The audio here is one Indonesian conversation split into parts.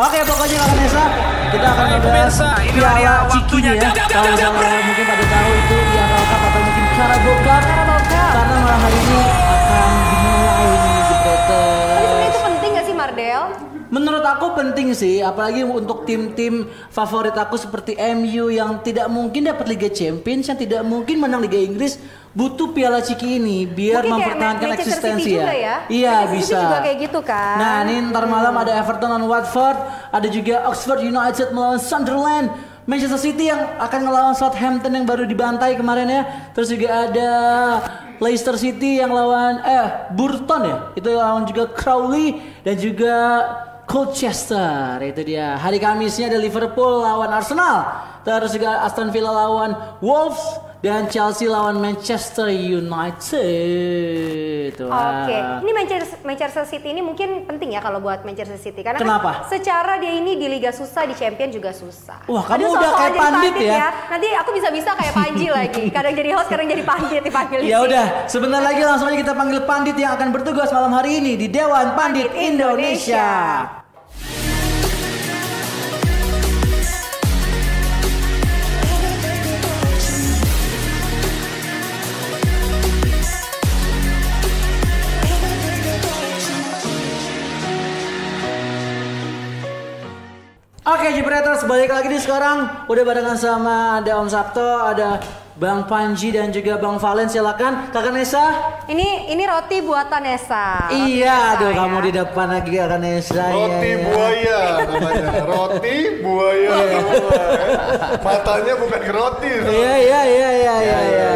Oke pokoknya kalau Nesa kita akan membahas Piala dia Ciki waktunya. ya. Kalau dap. mungkin pada tahu itu Piala Cup atau mungkin Carabao Cup. Karena malam hari ini akan dimulai nih Tapi jebreters. sebenarnya itu penting gak sih Mardel? Menurut aku penting sih, apalagi untuk tim-tim favorit aku seperti MU yang tidak mungkin dapat Liga Champions, yang tidak mungkin menang Liga Inggris, butuh Piala Ciki ini biar Mungkin mempertahankan City eksistensi ya. ya? Iya Manchester City bisa. juga kayak gitu kan? Nah ini ntar malam ada Everton lawan Watford, ada juga Oxford United melawan Sunderland. Manchester City yang akan ngelawan Southampton yang baru dibantai kemarin ya. Terus juga ada Leicester City yang lawan eh Burton ya. Itu lawan juga Crowley dan juga Colchester. Itu dia. Hari Kamisnya ada Liverpool lawan Arsenal. Terus juga Aston Villa lawan Wolves dan Chelsea lawan Manchester United. Oke, ini Manchester, Manchester City ini mungkin penting ya kalau buat Manchester City karena Kenapa? Kan secara dia ini di Liga susah, di Champion juga susah. Wah, kamu Aduh, udah kayak jadi pandit ya. Nanti aku bisa-bisa kayak Panji lagi. Kadang jadi host, kadang jadi pandit dipanggil. di Ya udah, sebentar lagi langsung aja kita panggil pandit yang akan bertugas malam hari ini di Dewan Pandit Pandit Indonesia. Indonesia. Oke, Jepreters balik lagi nih sekarang. Udah barengan sama ada Om Sabto, ada Bang Panji dan juga Bang Valen silakan. Kakak Nesa. Ini ini roti buatan Nesa. Roti iya, Nesa aduh ya. kamu di depan lagi Kakak Nesa. Roti iya, iya. buaya namanya. Roti buaya. Matanya bukan ke roti. Iya, iya, iya, iya, iya, iya.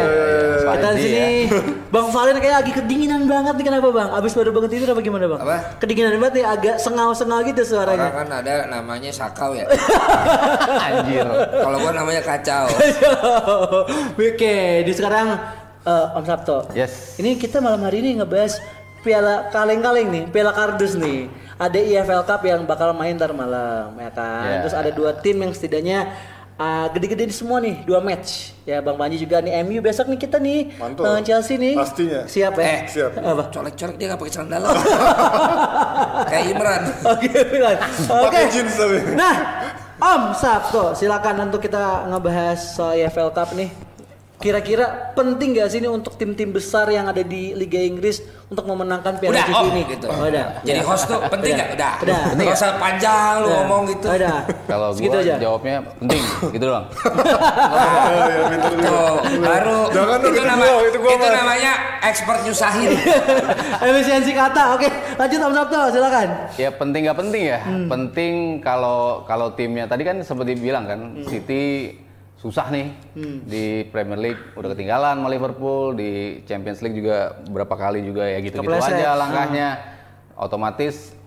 Kita di sini Bang Valen kayak lagi kedinginan banget nih kenapa Bang? Abis baru banget tidur apa gimana Bang? Apa? Kedinginan banget nih agak sengau-sengau gitu Orang suaranya. kan ada namanya sakau ya. Anjir. Kalau gua namanya kacau. Oke, di sekarang eh, Om Sabto. Yes. Ini kita malam hari ini ngebahas piala kaleng-kaleng nih, piala kardus nih. Ada EFL Cup yang bakal main ntar malam, ya kan. Yeah. Terus ada dua tim yang setidaknya ah, gede-gede semua nih, dua match. Ya Bang Panji juga nih MU besok nih kita nih Mantul. lawan Chelsea nih. Pastinya. Siap ya? Eh, Siap. Apa? Colek-colek dia nggak pakai celana dalam. Kayak Imran. Oke, Milan. Oke. Pakai jeans tapi. Nah, Om Sabto, silakan untuk kita ngebahas soal EFL Cup nih. Kira-kira penting gak sih ini untuk tim-tim besar yang ada di Liga Inggris untuk memenangkan Piala Udah, Om, ini? gitu. Oh, udah. Jadi host tuh penting nggak? Udah. Udah. Nggak usah panjang lu Udah. ngomong gitu. Udah. Kalau gua aja. jawabnya penting, gitu doang. Oh, ya, pinter juga. Tuh, baru Jangan itu, itu nama, itu gua, Mas. namanya expert nyusahin. Efisiensi kata. Oke, lanjut Om Sabto, silakan. Ya penting nggak penting ya. Penting kalau kalau timnya tadi kan seperti bilang kan, City susah nih di Premier League udah ketinggalan sama Liverpool di Champions League juga berapa kali juga ya gitu-gitu Kepleset. aja langkahnya. Otomatis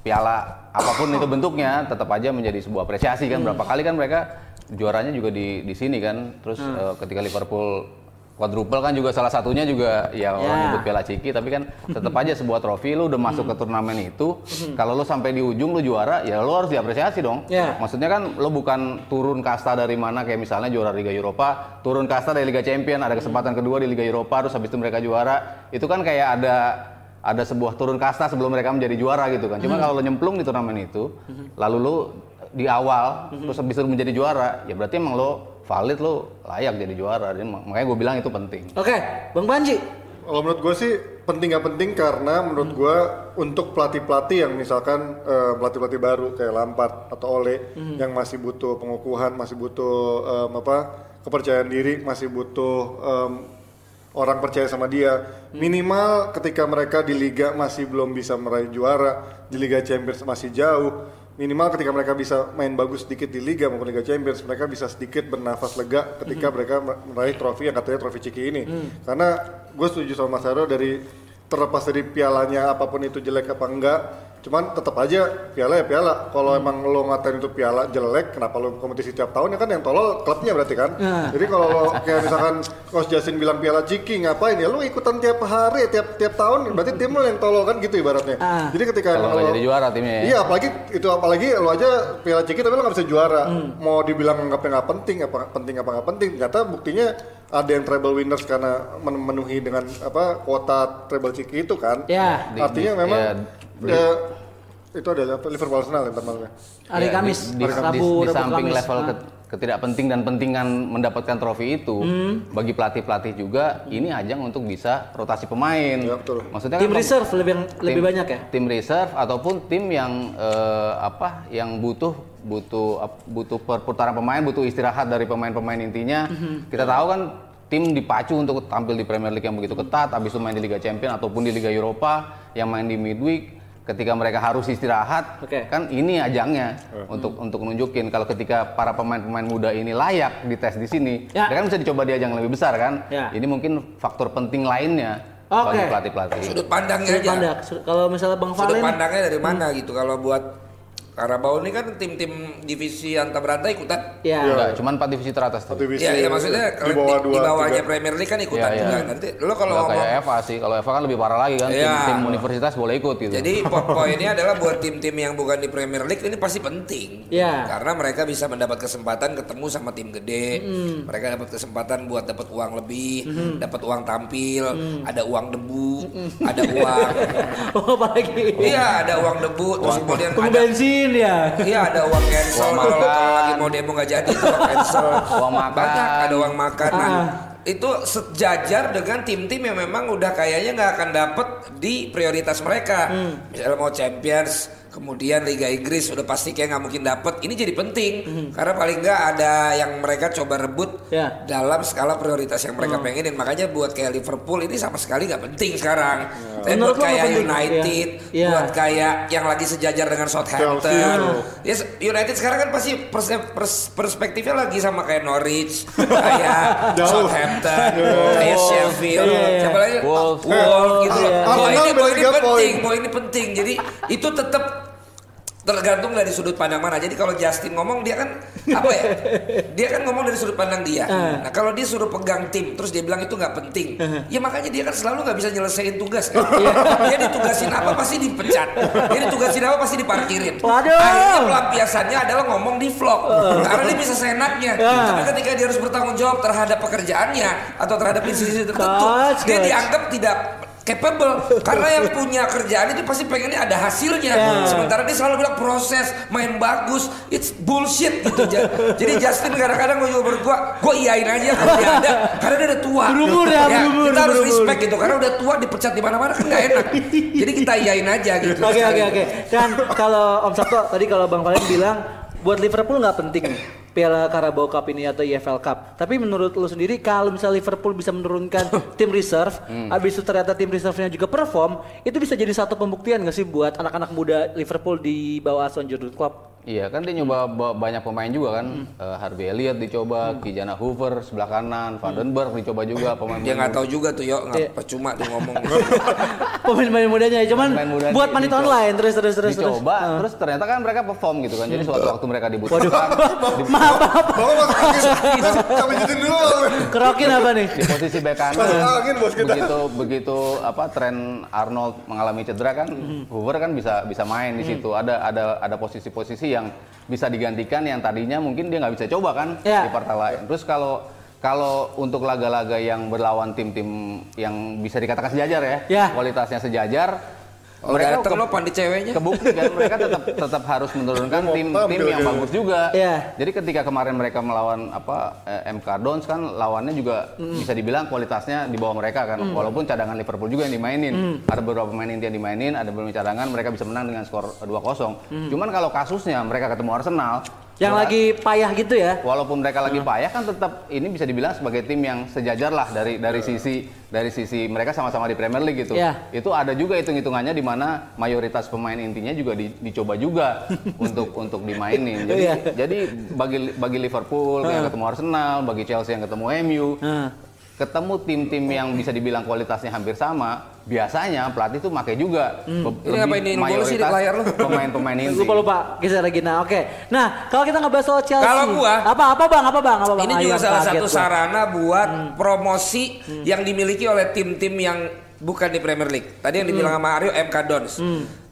piala apa pun itu bentuknya tetap aja menjadi sebuah apresiasi kan. Berapa kali kan mereka juaranya juga di di sini kan. Terus eh, ketika Liverpool quadruple kan juga salah satunya juga ya orang Ya. nyebut Piala Ciki tapi kan tetap aja sebuah trofi lu udah masuk ke turnamen itu kalau lu sampai di ujung lu juara ya lu harus diapresiasi dong. Ya. maksudnya kan lu bukan turun kasta dari mana kayak misalnya juara Liga Eropa turun kasta dari Liga Champion ada kesempatan kedua di Liga Eropa terus habis itu mereka juara. Itu kan kayak ada ada sebuah turun kasta sebelum mereka menjadi juara gitu kan. Cuma kalau lu nyemplung di turnamen itu lalu lu di awal terus habis itu menjadi juara ya berarti emang lu valid lu layak jadi juara Jadi makanya gue bilang itu penting Oke, Bang Panji. Kalau menurut gue sih penting nggak penting karena menurut gue untuk pelatih-pelatih yang misalkan eh, pelatih-pelatih baru kayak Lampard atau Ole yang masih butuh pengukuhan, masih butuh em, apa kepercayaan diri, masih butuh em, orang percaya sama dia. Minimal ketika mereka di liga masih belum bisa meraih juara, di Liga Champions masih jauh. Minimal ketika mereka bisa main bagus sedikit di liga maupun Liga Champions, mereka bisa sedikit bernafas lega ketika mereka meraih trofi yang katanya trofi Ciki ini. Karena gue setuju sama Mas Hero dari terlepas dari pialanya apa pun itu jelek apa enggak, cuman tetap aja piala ya piala. Kalau emang lo ngatain itu piala jelek, kenapa lo kompetisi tiap tahun ya kan yang tolol klubnya berarti kan. Jadi kalau lo kayak misalkan Coach Jasin bilang piala Ciki ngapain ya lo ikutan tiap hari tiap tiap tahun berarti tim lo yang tolol kan gitu ibaratnya. Ah. Jadi ketika kalau nggak lo- jadi juara timnya ya Iya, apalagi itu apalagi lo aja Piala Ciki tapi lo nggak bisa juara. Mau dibilang anggapnya nggak penting apa penting apa nggak penting, ternyata buktinya ada yang treble winners karena memenuhi dengan apa kuota treble Ciki itu kan. Ya. Di- Artinya di- memang ya, ya, itu ada apa? Liverpool Arsenal yang malamnya. Hari Ya, Kamis, di, di, Rabu, di, di Rabu, samping Kamis. level Nah. ke- ketidakpenting dan pentingan mendapatkan trofi itu bagi pelatih pelatih juga ini ajang untuk bisa rotasi pemain. Ya, betul. Maksudnya Tim kan reserve lebih lebih tim- banyak ya? Tim reserve ataupun tim yang eh, apa yang butuh butuh butuh perputaran pemain, butuh istirahat dari pemain-pemain intinya. Mhm. Kita tahu kan tim dipacu untuk tampil di Premier League yang begitu ketat, habis itu main di Liga Champions ataupun di Liga Eropa yang main di midweek ketika mereka harus istirahat Oke. kan ini ajangnya untuk untuk nunjukin kalau ketika para pemain-pemain muda ini layak dites di sini Ya. mereka kan bisa dicoba di ajang yang lebih besar kan Ya. ini mungkin faktor penting lainnya Oke. bagi pelatih-pelatih Sudut pandangnya Sudut aja. pandang. Sudut- Kalau misalnya Bang Sudut Valen, pandangnya dari mana gitu kalau buat Karabau ini kan tim-tim divisi antar berantai ikutan. ya. Enggak, cuman empat divisi teratas tuh. Divisi Iya, iya maksudnya di kalau bawah di, dua di bawahnya tiga. Premier League kan ikutan Iya, iya. juga. Nanti lo kalau ngomong kayak Eva sih, kalau Eva kan lebih parah lagi kan, tim, Iya. tim universitas boleh ikut gitu. Jadi po- poinnya adalah buat tim-tim yang bukan di Premier League ini pasti penting. Iya. Karena mereka bisa mendapat kesempatan ketemu sama tim gede. Hmm. Mereka dapat kesempatan buat dapat uang lebih, dapat uang tampil, Hmm. ada uang debu, ada uang. Oh, apalagi? Iya, ada uang debu, terus kemudian ada bensin ya. Iya ada uang cancel Uang kalau makan. kalau lagi mau demo nggak jadi itu uang cancel. Uang makan. Banyak ada uang makan. Nah, Ah. itu sejajar dengan tim-tim yang memang udah kayaknya nggak akan dapet di prioritas mereka. Hmm. Misalnya mau Champions, kemudian Liga Inggris udah pasti kayak nggak mungkin dapet. Ini jadi penting karena paling nggak ada yang mereka coba rebut Hmm. Hmm. dalam skala prioritas yang mereka pengenin. Makanya buat kayak Liverpool ini sama sekali nggak penting sekarang. Tapi Menurut buat kayak penting? United, Ya. Ya. buat kayak yang lagi sejajar dengan Southampton. Yes, United sekarang kan pasti pers- pers- perspektifnya lagi sama kayak Norwich, kayak. Southampton, kayak Sheffield, iya. siapa lagi? Wolves. Wolves gitu loh. Iya. Bahwa ini, ini penting, poin. ini penting. Jadi itu tetap tergantung dari sudut pandang mana. Jadi kalau Justin ngomong dia kan apa ya? Dia kan ngomong dari sudut pandang dia. Nah kalau dia suruh pegang tim, terus dia bilang itu nggak penting, ya makanya dia kan selalu nggak bisa nyelesain tugas. Kan? dia ditugasin apa pasti dipecat, dia ditugasin apa pasti diparkirin. Waduh. Akhirnya pelampiasannya adalah ngomong di vlog, karena dia bisa seenaknya. Ya. Tapi ketika dia harus bertanggung jawab terhadap pekerjaannya atau terhadap institusi tertentu, Coach, dia dianggap tidak capable. Karena yang punya kerjaan itu pasti pengennya ada hasilnya. Ya. sementara dia selalu bilang proses main bagus it's bullshit gitu. Ja- jadi Justin kadang-kadang gue juga berdua gue iyain aja kalau dia ada karena dia udah tua. Berumur ya, berumur, kita harus berumur. respect gitu karena udah tua dipecat di mana-mana kan nggak enak. Jadi kita iyain aja gitu. Oke oke oke. Dan kalau Om Sabto tadi kalau Bang Valen bilang buat Liverpool nggak penting. nih Piala Carabao Cup ini atau EFL Cup. Tapi menurut lu sendiri kalau misalnya Liverpool bisa menurunkan tim reserve, habis itu ternyata tim reserve-nya juga perform, itu bisa jadi satu pembuktian nggak sih buat anak-anak muda Liverpool di bawah asuhan Jurgen Klopp? Iya kan dia nyoba ba- banyak pemain juga kan. Eh, Harvey Elliott dicoba, Kijana Hoover sebelah kanan, Vandenberg dicoba juga pemain. dia nggak tahu juga tuh yo nggak percuma dia ngomong Pemain-pemain mudanya ya, cuman Pemain muda buat dicoba. online terus terus terus terus. dicoba, Ah. terus ternyata kan mereka perform gitu kan. Jadi suatu waktu mereka dibutuhkan di, Maaf, maaf. Kami jitin dulu. Kerokin apa nih? di posisi bek kanan. Masuk angin, bos kita. begitu begitu apa tren Arnold mengalami cedera kan, Hmm. Hoover kan bisa bisa main di situ. Ada ada ada posisi-posisi yang bisa digantikan yang tadinya mungkin dia nggak bisa coba kan Ya. di partai lain. Terus kalau kalau untuk laga-laga yang berlawan tim-tim yang bisa dikatakan sejajar ya, Ya. kualitasnya sejajar, oh mereka lo pandit ceweknya kebukti kan mereka tetap tetap harus menurunkan tim tim yang bagus juga. Iya. Jadi ketika kemarin mereka melawan apa eh, MK Dons kan lawannya juga bisa dibilang kualitasnya di bawah mereka kan. Walaupun cadangan Liverpool juga yang dimainin. Ada beberapa pemain inti yang dimainin, ada beberapa cadangan mereka bisa menang dengan skor 2-0. Cuman kalau kasusnya mereka ketemu Arsenal Yang lagi payah gitu ya. Walaupun mereka lagi payah kan tetap ini bisa dibilang sebagai tim yang sejajar lah dari dari sisi dari sisi mereka sama-sama di Premier League gitu. Iya. Itu ada juga hitung-hitungannya di mana mayoritas pemain intinya juga di- dicoba juga untuk untuk dimainin. Jadi Iya. jadi bagi bagi Liverpool yang ketemu Arsenal, bagi Chelsea yang ketemu MU, ketemu tim-tim yang bisa dibilang kualitasnya hampir sama, biasanya pelatih tuh pakai juga Hmm. Ini apa ini? Sih di mayoritas layar lu. pemain-pemain inti. Lupa lupa geser lagi. Nah, oke. Nah, kalau kita ngebahas soal Chelsea. Kalau gua- apa apa Bang? Apa Bang? Apa Bang? Ini Ayo, juga salah satu gua. sarana buat promosi yang dimiliki oleh tim-tim yang bukan di Premier League. Tadi yang dibilang sama Aryo MK Dons.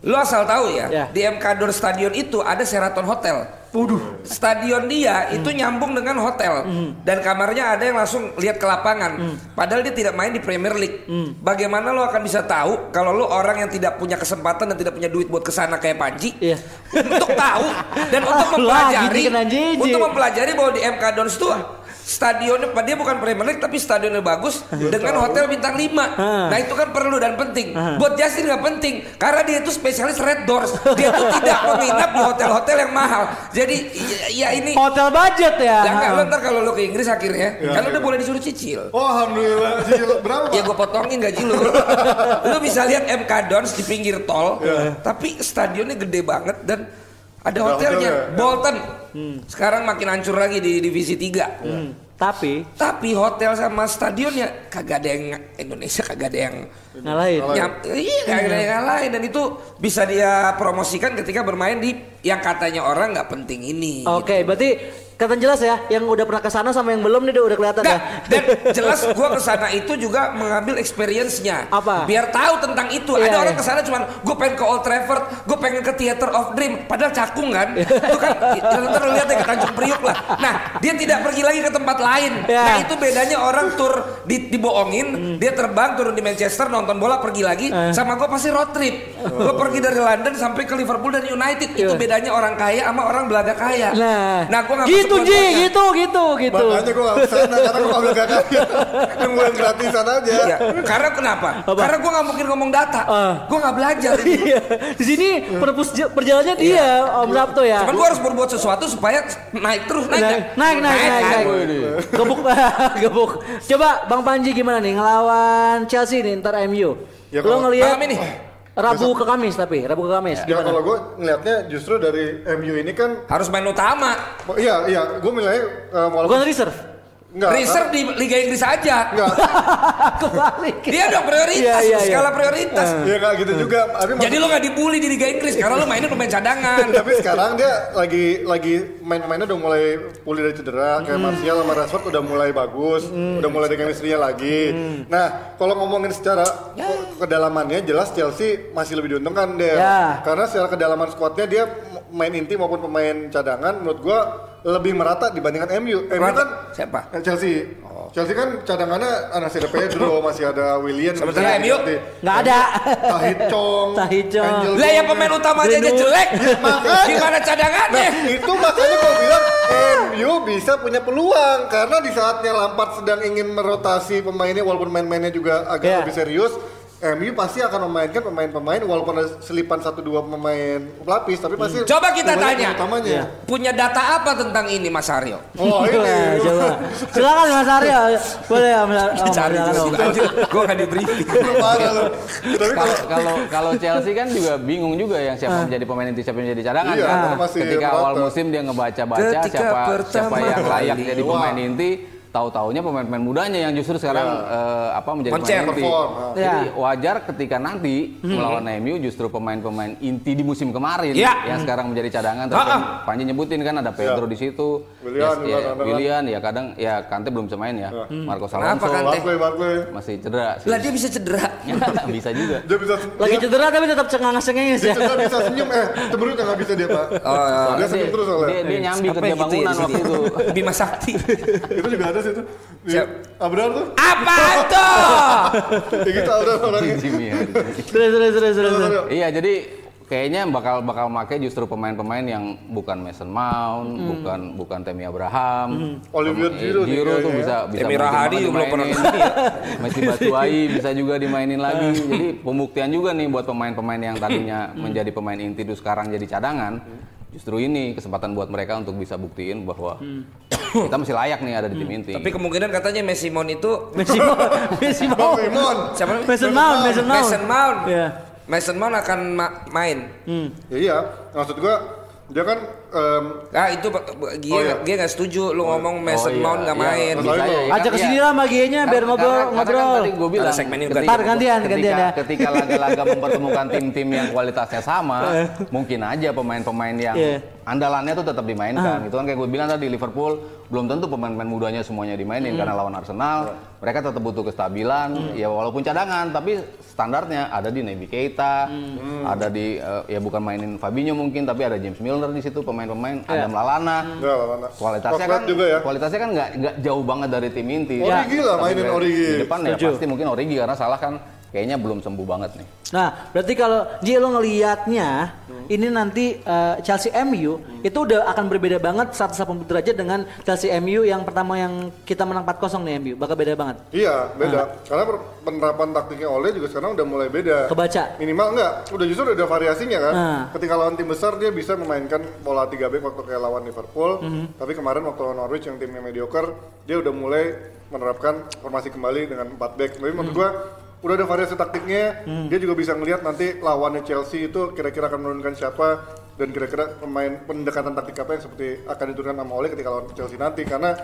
Lu asal tahu ya, Ya. di MK Dons Stadion itu ada Sheraton Hotel. Waduh. Stadion dia itu nyambung dengan hotel dan kamarnya ada yang langsung lihat ke lapangan. Padahal dia tidak main di Premier League. Bagaimana lo akan bisa tahu kalau lo orang yang tidak punya kesempatan dan tidak punya duit buat ke sana kayak Panji? Iya. Untuk tahu dan untuk Ah, mempelajari, JJ. untuk mempelajari bahwa di MK Dons itu stadionnya dia bukan Premier League tapi stadionnya bagus dengan hotel bintang 5. Ah. Nah, itu kan perlu dan penting. Buat Justin nggak penting karena dia itu spesialis Red Doors. Dia tuh tidak menginap di hotel-hotel yang mahal. Jadi ya, ya ini Hotel budget ya. Ya enggak, lo ntar kalau lo ke Inggris akhirnya Kan lo udah boleh disuruh cicil Oh alhamdulillah. Cicil berapa Ya gue potongin gaji lu Lo bisa lihat MK Dons di pinggir tol Tapi stadionnya gede banget dan ada Ada hotelnya hotelnya. Bolton Sekarang makin hancur lagi di divisi 3 Hmm. Tapi? Tapi hotel sama stadionnya Kagak ada yang Indonesia kagak ada yang ngalahin. Nyam- iya kagak ada yang lain Dan itu bisa dia promosikan ketika bermain di Yang katanya orang nggak penting ini Oke, berarti kelihatan jelas ya yang udah pernah ke sana sama yang belum nih udah kelihatan Nggak, ya. dan jelas gua ke sana itu juga mengambil experience-nya. Apa? Biar tahu tentang itu. Iya, Ada orang iya. ke sana cuman gue pengen ke Old Trafford, gue pengen ke Theater of Dream, padahal cakung kan. itu kan ya, ntar lihat ya ke Tanjung Priuk lah. Nah, dia tidak pergi lagi ke tempat lain. Iya. Nah, itu bedanya orang tur di, dibohongin, dia terbang turun di Manchester nonton bola pergi lagi, Eh. sama gue pasti road trip. Gue pergi dari London sampai ke Liverpool dan United. Itu Iya. bedanya orang kaya sama orang belaga kaya. Nah, nah gue nggak gitu masuk Ji, gitu, gitu, gitu. Makanya gue gak ke sana karena gue gak boleh kaya. Nungguin gratisan aja. Ya, karena kenapa? Apa? Karena gue nggak mungkin ngomong data. Ah. Gue nggak belajar. Iya, di sini perpus perjalanannya dia Om Sabto ya. Cuman gue harus berbuat sesuatu supaya naik terus naik. Naik, naik, naik, naik, naik. Gebuk, gebuk. Coba Bang Panji gimana nih ngelawan Chelsea nih ntar MU. Ya, Lo ngelihat Malam ini. Rabu ke Kamis tapi Rabu ke Kamis. Ya Gimana? kalau gue ngeliatnya justru dari MU ini kan Harus main utama. oh, Iya, iya, gue nilainya uh, walaupun Bukan reserve. Enggak, Reserve di Liga Inggris aja. enggak, Kebalik. Dia dong prioritas, Iya, iya, iya. skala prioritas. ya enggak gitu juga. Tapi Jadi lo nggak dibully di Liga Inggris karena lo mainin pemain cadangan. tapi sekarang dia lagi lagi main-mainnya udah mulai pulih dari cedera kayak Martial sama Rashford udah mulai bagus udah mulai dengan istrinya lagi nah kalau ngomongin secara ko- kedalamannya jelas Chelsea masih lebih diuntungkan deh Ya. karena secara kedalaman skuadnya dia main inti maupun pemain cadangan menurut gua lebih merata dibandingkan MU MU Merata? kan Siapa? Chelsea Chelsea kan cadangannya masih ada Pedro masih ada William Sementara MU? Nggak ada. Tahit Chong Tahith Chong. Lah yang pemain utamanya aja jelek. makanya. Gimana cadangannya? Nah, itu makanya gue bilang MU bisa punya peluang karena di saatnya Lampard sedang ingin merotasi pemainnya walaupun main-mainnya juga agak Iya. lebih serius. MU pasti akan memainkan pemain-pemain walaupun ada selipan satu dua pemain pelapis tapi pasti Coba kita tanya. utamanya. Punya data apa tentang ini Mas Aryo? Oh ini coba. Silakan Mas Aryo. Boleh Om Cari Aryo. anjir, gue gak di briefing. Kalau kalau kalau Chelsea kan juga bingung juga yang siapa menjadi pemain inti siapa yang jadi cadangan Iya, kan. Ketika awal musim dia ngebaca-baca siapa pertama siapa yang layak jadi pemain inti, tahu-taunya pemain-pemain mudanya yang justru sekarang eh, apa menjadi pemain inti. Perform, ah. Jadi Ya. wajar ketika nanti melawan MU justru pemain-pemain inti di musim kemarin Ya. yang sekarang menjadi cadangan. Ah, Tapi ah. Panji nyebutin kan ada Pedro di situ, Willian ya, juga ya. Willian ya kadang ya Kante belum bisa main ya. Marcos Kenapa Alonso Kante? Barkley Barkley masih cedera. sih. Lah dia bisa cedera. bisa juga. dia bisa Lagi dia, cedera tapi tetap cengang-cengengis dia ya. cedera bisa senyum eh cemberut nggak bisa dia pak. Oh, dia Soalnya senyum dia, terus soalnya. dia, dia nyambi yang gitu ya bangunan waktu itu. Bima Sakti. itu juga ada sih itu. Di Siap. Abrar tuh. Apa tuh? Ya gitu ada orangnya. Terus terus terus terus. Iya, jadi kayaknya bakal bakal make justru pemain-pemain yang bukan Mason Mount, bukan bukan Temi Abraham. Olivier Pem- Giroud nih Giroud tuh kayaknya. bisa bisa Temi Rahadi belum pernah dimainin. Messi Batshuayi bisa juga dimainin lagi. Jadi pembuktian juga nih buat pemain-pemain yang tadinya menjadi pemain inti itu sekarang jadi cadangan. Justru ini kesempatan buat mereka untuk bisa buktiin bahwa kita masih layak nih ada di tim inti. Tapi kemungkinan katanya Messi Mount itu Messi Mount, Messi. Simon. siapa? Mason Mount, Mason Mount. Mason Mount. Iya. Mason Mount akan ma- main. Ya iya, maksud gua dia kan em, Ah itu dia Oh, iya. dia nggak setuju lu ngomong Mason Oh, iya. Mount nggak Iya, main. bisa Iya. ya? Ajak ke Iya. sini lah magianya biar Karena- ngobrol karena- kan ngobrol. tadi gue bilang segmen ini ketika- gantian, ketika, gantian ya. ketika laga-laga mempertemukan tim-tim yang kualitasnya sama, mungkin aja pemain-pemain yang Iya. andalannya tuh tetap dimainkan. Itu kan kayak gue bilang tadi Liverpool belum tentu pemain-pemain mudanya semuanya dimainin karena lawan Arsenal. Mereka tetap butuh kestabilan. Ya walaupun cadangan, tapi standarnya ada di Naby Keita, ada di eh, ya bukan mainin Fabinho mungkin, tapi ada James Milner di situ pemain-pemain, Adam Lallana. Enggak lah, mana. Kualitasnya kan juga ya. kualitasnya kan nggak nggak jauh banget dari tim inti. Origi lah Tapi mainin Origi. Di depan ya Setuju. pasti mungkin Origi karena salah kan kayaknya belum sembuh banget nih. Nah, berarti kalau Ji lo ngelihatnya ini nanti eh, Chelsea MU itu udah akan berbeda banget 180 derajat dengan Chelsea MU yang pertama yang kita menang 4-0 nih MU. Bakal beda banget. Iya, beda. Karena per- penerapan taktiknya Ole juga sekarang udah mulai beda. Kebaca. Minimal enggak, udah justru udah ada variasinya kan. Nah. Ketika lawan tim besar dia bisa memainkan pola 3 back waktu kayak lawan Liverpool. Mhm. Tapi kemarin waktu lawan Norwich yang timnya mediocre, dia udah mulai menerapkan formasi kembali dengan 4 back. Tapi menurut gua udah ada variasi taktiknya. Dia juga bisa ngelihat nanti lawannya Chelsea itu kira-kira akan menurunkan siapa dan kira-kira pemain pendekatan taktik apa yang seperti akan diturunkan sama Ole ketika lawan Chelsea nanti karena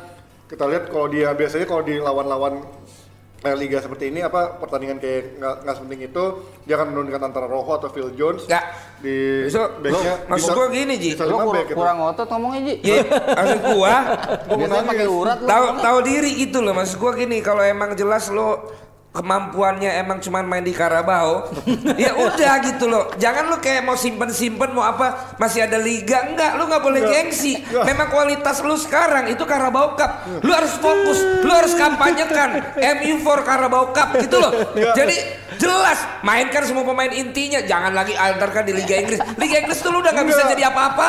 kita lihat kalau dia biasanya kalau di lawan-lawan eh, liga seperti ini apa pertandingan kayak nggak nggak sepenting itu dia akan menurunkan antara Rojo atau Phil Jones Nggak. di So, backnya maksud gua gini, Ji. Lo kur- back gitu. kurang otot ngomongnya Ji. Ya, maksud gua Biasanya pakai urat lo. tahu tahu diri gitu loh maksud gua gini kalau emang jelas lo kemampuannya emang cuman main di Karabau ya udah gitu loh. Jangan lu kayak mau simpen simpen mau apa masih ada liga. Enggak lu nggak boleh gengsi. Memang kualitas lu sekarang itu Karabau Cup. Lu harus fokus lu harus kampanyekan MU for Karabau Cup gitu loh. Jadi jelas mainkan semua pemain intinya. Jangan lagi antarkan di Liga Inggris. Liga Inggris tuh lu udah nggak bisa jadi apa-apa.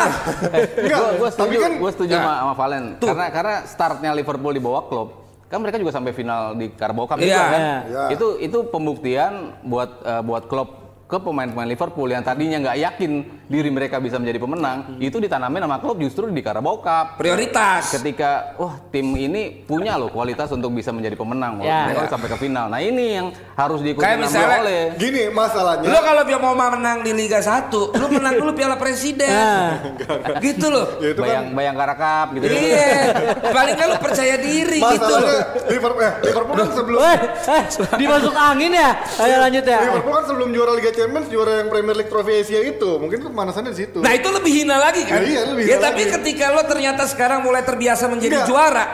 Gue setuju, kan gue setuju sama, sama Valen. Tuh. Karena karena startnya Liverpool di bawah klub, kan mereka juga sampai final di Carabao Cup Iya. juga kan. Iya. Itu itu pembuktian buat eh, buat klub ke pemain-pemain Liverpool yang tadinya nggak yakin diri mereka bisa menjadi pemenang, itu ditanamin sama klub justru di Carabao Cup. prioritas Ketika wah tim ini punya loh kualitas untuk bisa menjadi pemenang, Ya. mereka sampai ke final. Nah ini yang harus diikuti Kayak misalnya- oleh gini masalahnya Lo kalau dia mau menang di Liga 1, lu menang dulu Piala Presiden. Nah. gitu loh. ya itu kan bayang Cup gitu. Iya. Paling lu percaya diri gitu loh. masalahnya Liverpool eh, Liverpool kan sebelum Weh, eh, dimasuk angin ya. Ayo lanjut ya. Liverpool kan sebelum juara Liga Champions juara yang Premier League Trophy Asia itu mungkin pemanasannya di situ Nah itu lebih hina lagi kan? Iya, lebih ya hina tapi lagi. ketika lo ternyata sekarang mulai terbiasa menjadi Enggak. juara,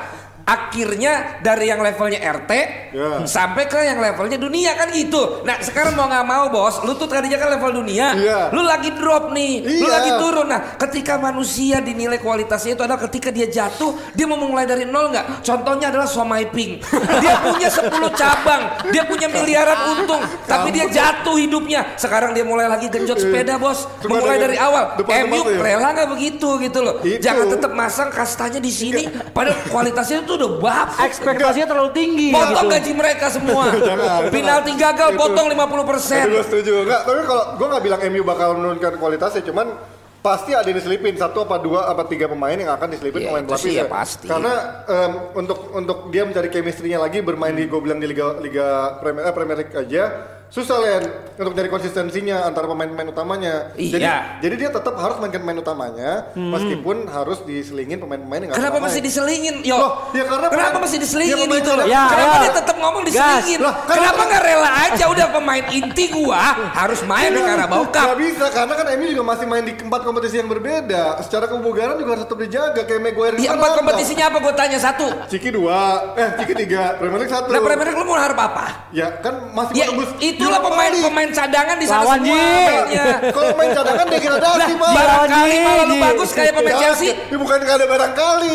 akhirnya dari yang levelnya RT Ya. sampai ke yang levelnya dunia kan gitu. Nah sekarang mau nggak mau bos, lu tuh tadinya kan level dunia, Iya. lu lagi drop nih, lu Iya. lagi turun. Nah ketika manusia dinilai kualitasnya itu adalah ketika dia jatuh, dia mau mulai dari nol nggak? Contohnya adalah Somai Ping, dia punya 10 cabang, dia punya miliaran untung, tapi dia jatuh hidupnya. Sekarang dia mulai lagi genjot sepeda bos, Cuma dengan dari awal. MU ya? rela nggak begitu gitu loh. Itu. Jangan tetap masang kastanya di sini, padahal kualitasnya itu udah bapuk. Ekspektasinya terlalu tinggi Potong gitu. gaji mereka semua. Penalti gagal, Itu. potong 50%. Tapi gue setuju enggak tapi kalau gue nggak bilang MU bakal menurunkan kualitasnya cuman pasti ada yang diselipin satu apa dua apa tiga pemain yang akan diselipin Iya, pemain itu pelapis ya. ya pasti. Karena em, untuk untuk dia mencari chemistry-nya lagi bermain di gue bilang di liga liga Premier, eh, Premier League aja susah Len untuk cari konsistensinya antara pemain-pemain utamanya. Jadi Iya. jadi dia tetap harus mainkan pemain utamanya meskipun harus diselingin pemain-pemain yang Kenapa masih main. diselingin? Yo, Loh, ya karena kenapa pemain- masih ya diselingin gitu loh? Ya, kenapa ya. dia tetap ngomong diselingin? Karena- kenapa nggak rela aja udah pemain inti gua harus main di Carabao Cup? Gak bisa karena kan MU juga masih main di empat kompetisi yang berbeda. Secara kebugaran juga harus tetap dijaga kayak Maguire Di empat kompetisinya apa gue tanya satu? Ciki dua, eh Ciki tiga, Premier League satu. Nah Premier League lu mau harap apa? Ya kan masih Ya menembus itulah Europa pemain League. pemain cadangan di sana semua. Kalau main cadangan degradasi mah. barangkali malah lu bagus kayak pemain Chelsea. Ya bukan ada barangkali,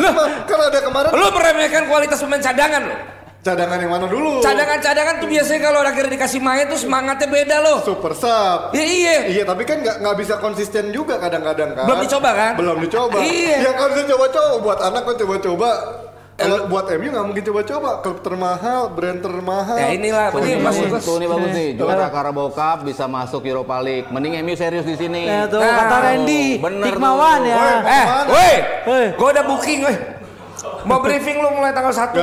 kan ada kemarin Lu meremehkan kualitas pemain cadangan lo. cadangan yang mana dulu? Cadangan-cadangan tuh biasanya kalau akhirnya dikasih main tuh semangatnya beda loh. Super sub. Ya iya. Iya tapi kan nggak nggak bisa konsisten juga kadang-kadang kan. Belum dicoba kan? Belum dicoba. Iya. Ya kan coba-coba buat anak kan coba-coba. Kalau buat MU nggak mungkin coba-coba. Klub termahal, brand termahal. Ya inilah, Tuh ini gua. tuh nih bagus nih, juara Carabao Cup bisa masuk Europa League. Mending MU serius di sini. Ya tuh Nah, kata Randy bener Hikmawan tuh. ya. Woi, Eh, woi, gua udah booking, woi. Mau briefing lu mulai tanggal 1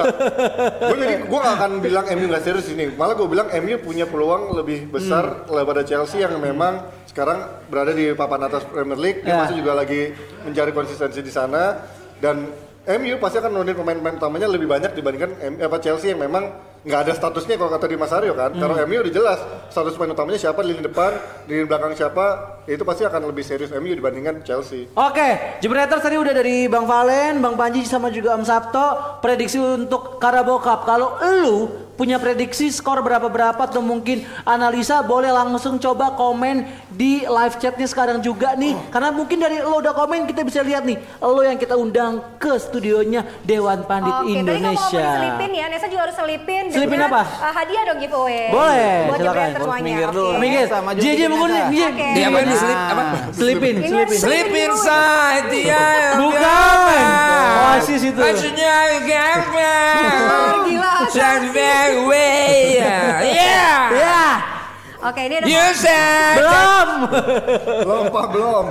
gue jadi gue gak akan bilang MU nggak serius ini malah gue bilang MU punya peluang lebih besar daripada Chelsea yang memang sekarang berada di papan atas Premier League dia Ya. masih juga lagi mencari konsistensi di sana dan MU pasti akan nurunin pemain-pemain utamanya lebih banyak dibandingkan M- apa Chelsea yang memang nggak ada statusnya kalau kata di Mas Aryo kan. Kalau MU udah jelas status pemain utamanya siapa di lini depan, di belakang siapa, ya itu pasti akan lebih serius MU dibandingkan Chelsea. Oke, Jebreters tadi udah dari Bang Valen, Bang Panji sama juga Om Sabto prediksi untuk Carabao Cup. Kalau lu punya prediksi skor berapa-berapa atau mungkin analisa boleh langsung coba komen di live chatnya sekarang juga nih. Karena mungkin dari lo udah komen kita bisa lihat nih lo yang kita undang ke studionya Dewan Pandit Oke, tadi kalau mau Indonesia. selipin ya, Nesa juga harus selipin. Selipin apa? uh, hadiah dong giveaway. Boleh, Buat silakan. semuanya. Minggir Oke. dulu. Minggir, Sama JJ mengundi, JJ. Oke. Dia apa ini slip apa? Selipin, selipin. Slip Sleep in inside the eye of Bukan. mind. Oasis itu. Maksudnya Oh, gila. Shine away. Yeah. Ya, Oke, ini ada You said. belum. Belum Pak, belum.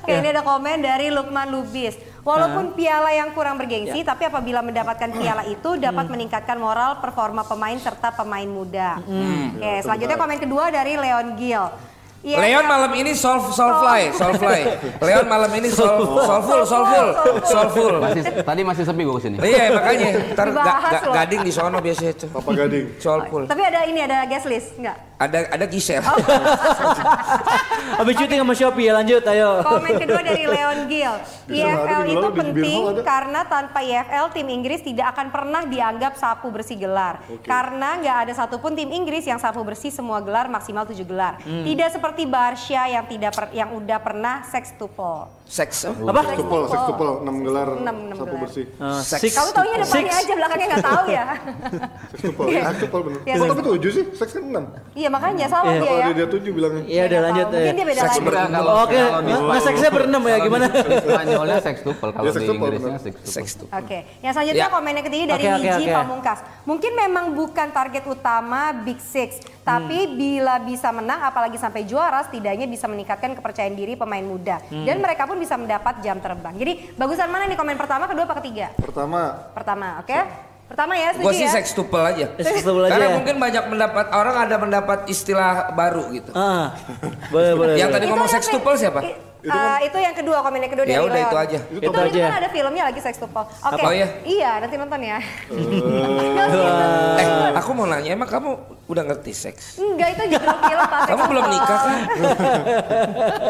Oke, ini ada komen dari Lukman Lubis. Walaupun piala yang kurang bergengsi, tapi apabila mendapatkan piala itu dapat meningkatkan moral performa pemain serta pemain muda. Oke, selanjutnya komen kedua dari Leon Gil. Iya, Leon malam ini solve solve fly, solve fly. Leon malam ini solve solve full, solve full, solve full. Masih tadi masih sepi gue ke sini. Iya makanya ntar ga- ga- gading di sono biasanya itu. Papa Gading. Solve full. Tapi ada ini ada guest list, enggak? Ada ada Gisel. Habis syuting sama Shopee ya lanjut ayo. Komen kedua dari Leon Gil. IFL itu penting karena tanpa IFL tim Inggris tidak akan pernah dianggap sapu bersih gelar. Karena nggak ada satupun tim Inggris yang sapu bersih semua gelar maksimal 7 gelar. Hmm. Tidak seperti Barca yang tidak per- yang udah pernah sextuple. Seks. oh. Apa? Sextuple, sextuple, 6 gelar Enam, enam gelar. bersih. Uh, Six. six- Kamu taunya depannya six. aja belakangnya nggak tahu ya. Sextuple, ya, sextuple bener. Iya, Kok tapi sextuple. 7 sih? Seks kan 6. iya makanya salah Iya. dia Kalau ya. dia, dia 7 bilangnya. Iya udah Nggak lanjut. tahu. Mungkin eh. dia beda lagi. Kalau- Oke, kalau nggak seksnya berenam ya gimana? Spanyolnya sextuple kalau di Inggrisnya sextuple. Oke, yang selanjutnya Ya. komen yang ketiga dari Niji. Pamungkas. Mungkin memang bukan target utama Big Six, tapi Hmm. bila bisa menang, apalagi sampai juara, setidaknya bisa meningkatkan kepercayaan diri pemain muda. Hmm. Dan mereka pun bisa mendapat jam terbang. Jadi bagusan mana nih komen pertama, kedua, apa ketiga? Pertama, Pertama, oke? Pertama ya, Gue sih ya? sextuple aja. Sextuple aja Karena ya? mungkin banyak mendapat orang ada mendapat istilah baru gitu. Ah, boleh boleh. Yang boleh. tadi ngomong yang sextuple siapa? i- eh, itu yang kedua, komen yang kedua Ya dari udah, Leon. itu aja. Itu, Itu itu aja. kan ada filmnya lagi sextuple. Oke. Apa? Oh, iya? Iya, nanti nonton ya. Eh, aku mau nanya, emang kamu udah ngerti seks? Enggak, itu judul film Pak. Kamu belum nikah kan?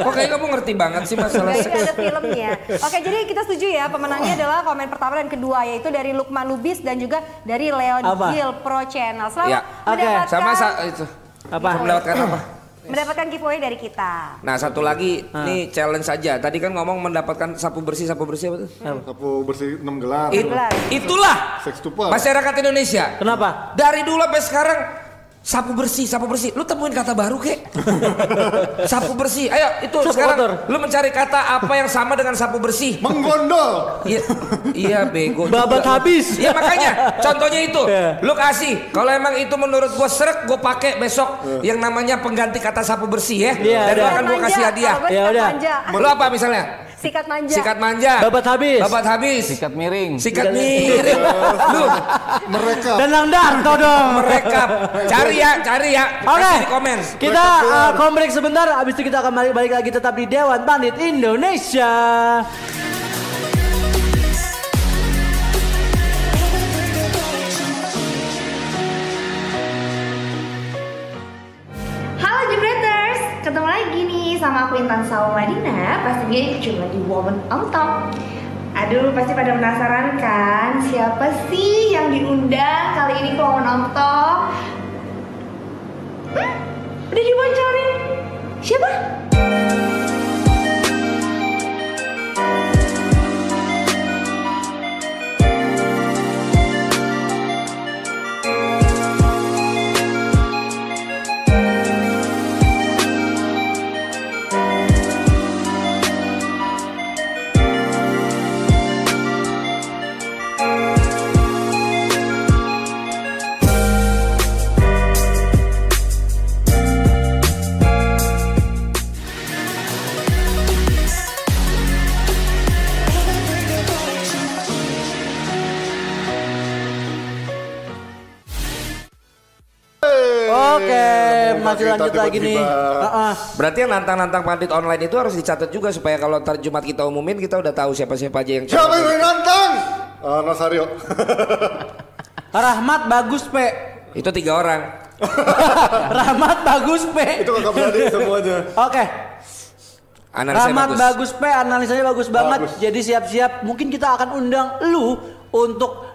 Kok kayak kamu ngerti banget sih masalah Enggak, ini seks? ada filmnya. Oke, jadi kita setuju ya pemenangnya adalah komen pertama dan kedua yaitu dari Lukman Lubis dan juga dari Leon Apa? Gil Pro Channel. Selamat Ya. Oke, mendapatkan Sama sa itu. Apa? Mendapatkan apa? Mendapatkan giveaway dari kita. Nah satu lagi Ah. nih challenge saja. Tadi kan ngomong mendapatkan sapu bersih sapu bersih apa tuh? sapu bersih 6 gelar. It- Gelar. itulah Sextuple. masyarakat Indonesia. Kenapa? Dari dulu sampai sekarang sapu bersih, sapu bersih. Lu temuin kata baru kek. sapu bersih. Ayo itu Sapu sekarang kotor. lu mencari kata apa yang sama dengan sapu bersih. Menggondol. Iya, iya bego. Babat juga. habis. Iya makanya contohnya itu. Iya. Lu kasih. Kalau emang itu menurut gua serak, gua pakai besok yang namanya pengganti kata sapu bersih ya. Iya, Dan akan gua Manja, kasih hadiah. gua Ya udah. Lu apa misalnya? Sikat manja. Sikat manja. Babat habis. Babat habis. Sikat miring. Sikat miring. Lu Mereka. Dan Darto dong. merekap. Cari ya, cari ya. Oke, di komen. kita uh, kombrek sebentar, abis itu kita akan balik, balik lagi tetap di Dewan Pandit Indonesia. Halo Jebreters, ketemu lagi nih sama aku Intan Sauladina Pastinya cuma di Woman on Top Aduh, pasti pada penasaran kan Siapa sih yang diundang kali ini ke Woman on Top? Hmm? Udah dibocorin? Siapa? Lanjut lagi nih. tiba-tiba. Uh-uh. Berarti yang nantang-nantang pandit online itu harus dicatat juga supaya kalau ntar Jumat kita umumin kita udah tahu siapa-siapa aja yang Siapa yang nantang? Ah, Nasario. Rahmat bagus P. Itu tiga orang. Rahmat bagus P. Itu kakak beradik semuanya. Oke. Analisa Rahmat bagus. bagus. P, analisanya bagus banget. Bagus. Jadi siap-siap. Mungkin kita akan undang lu untuk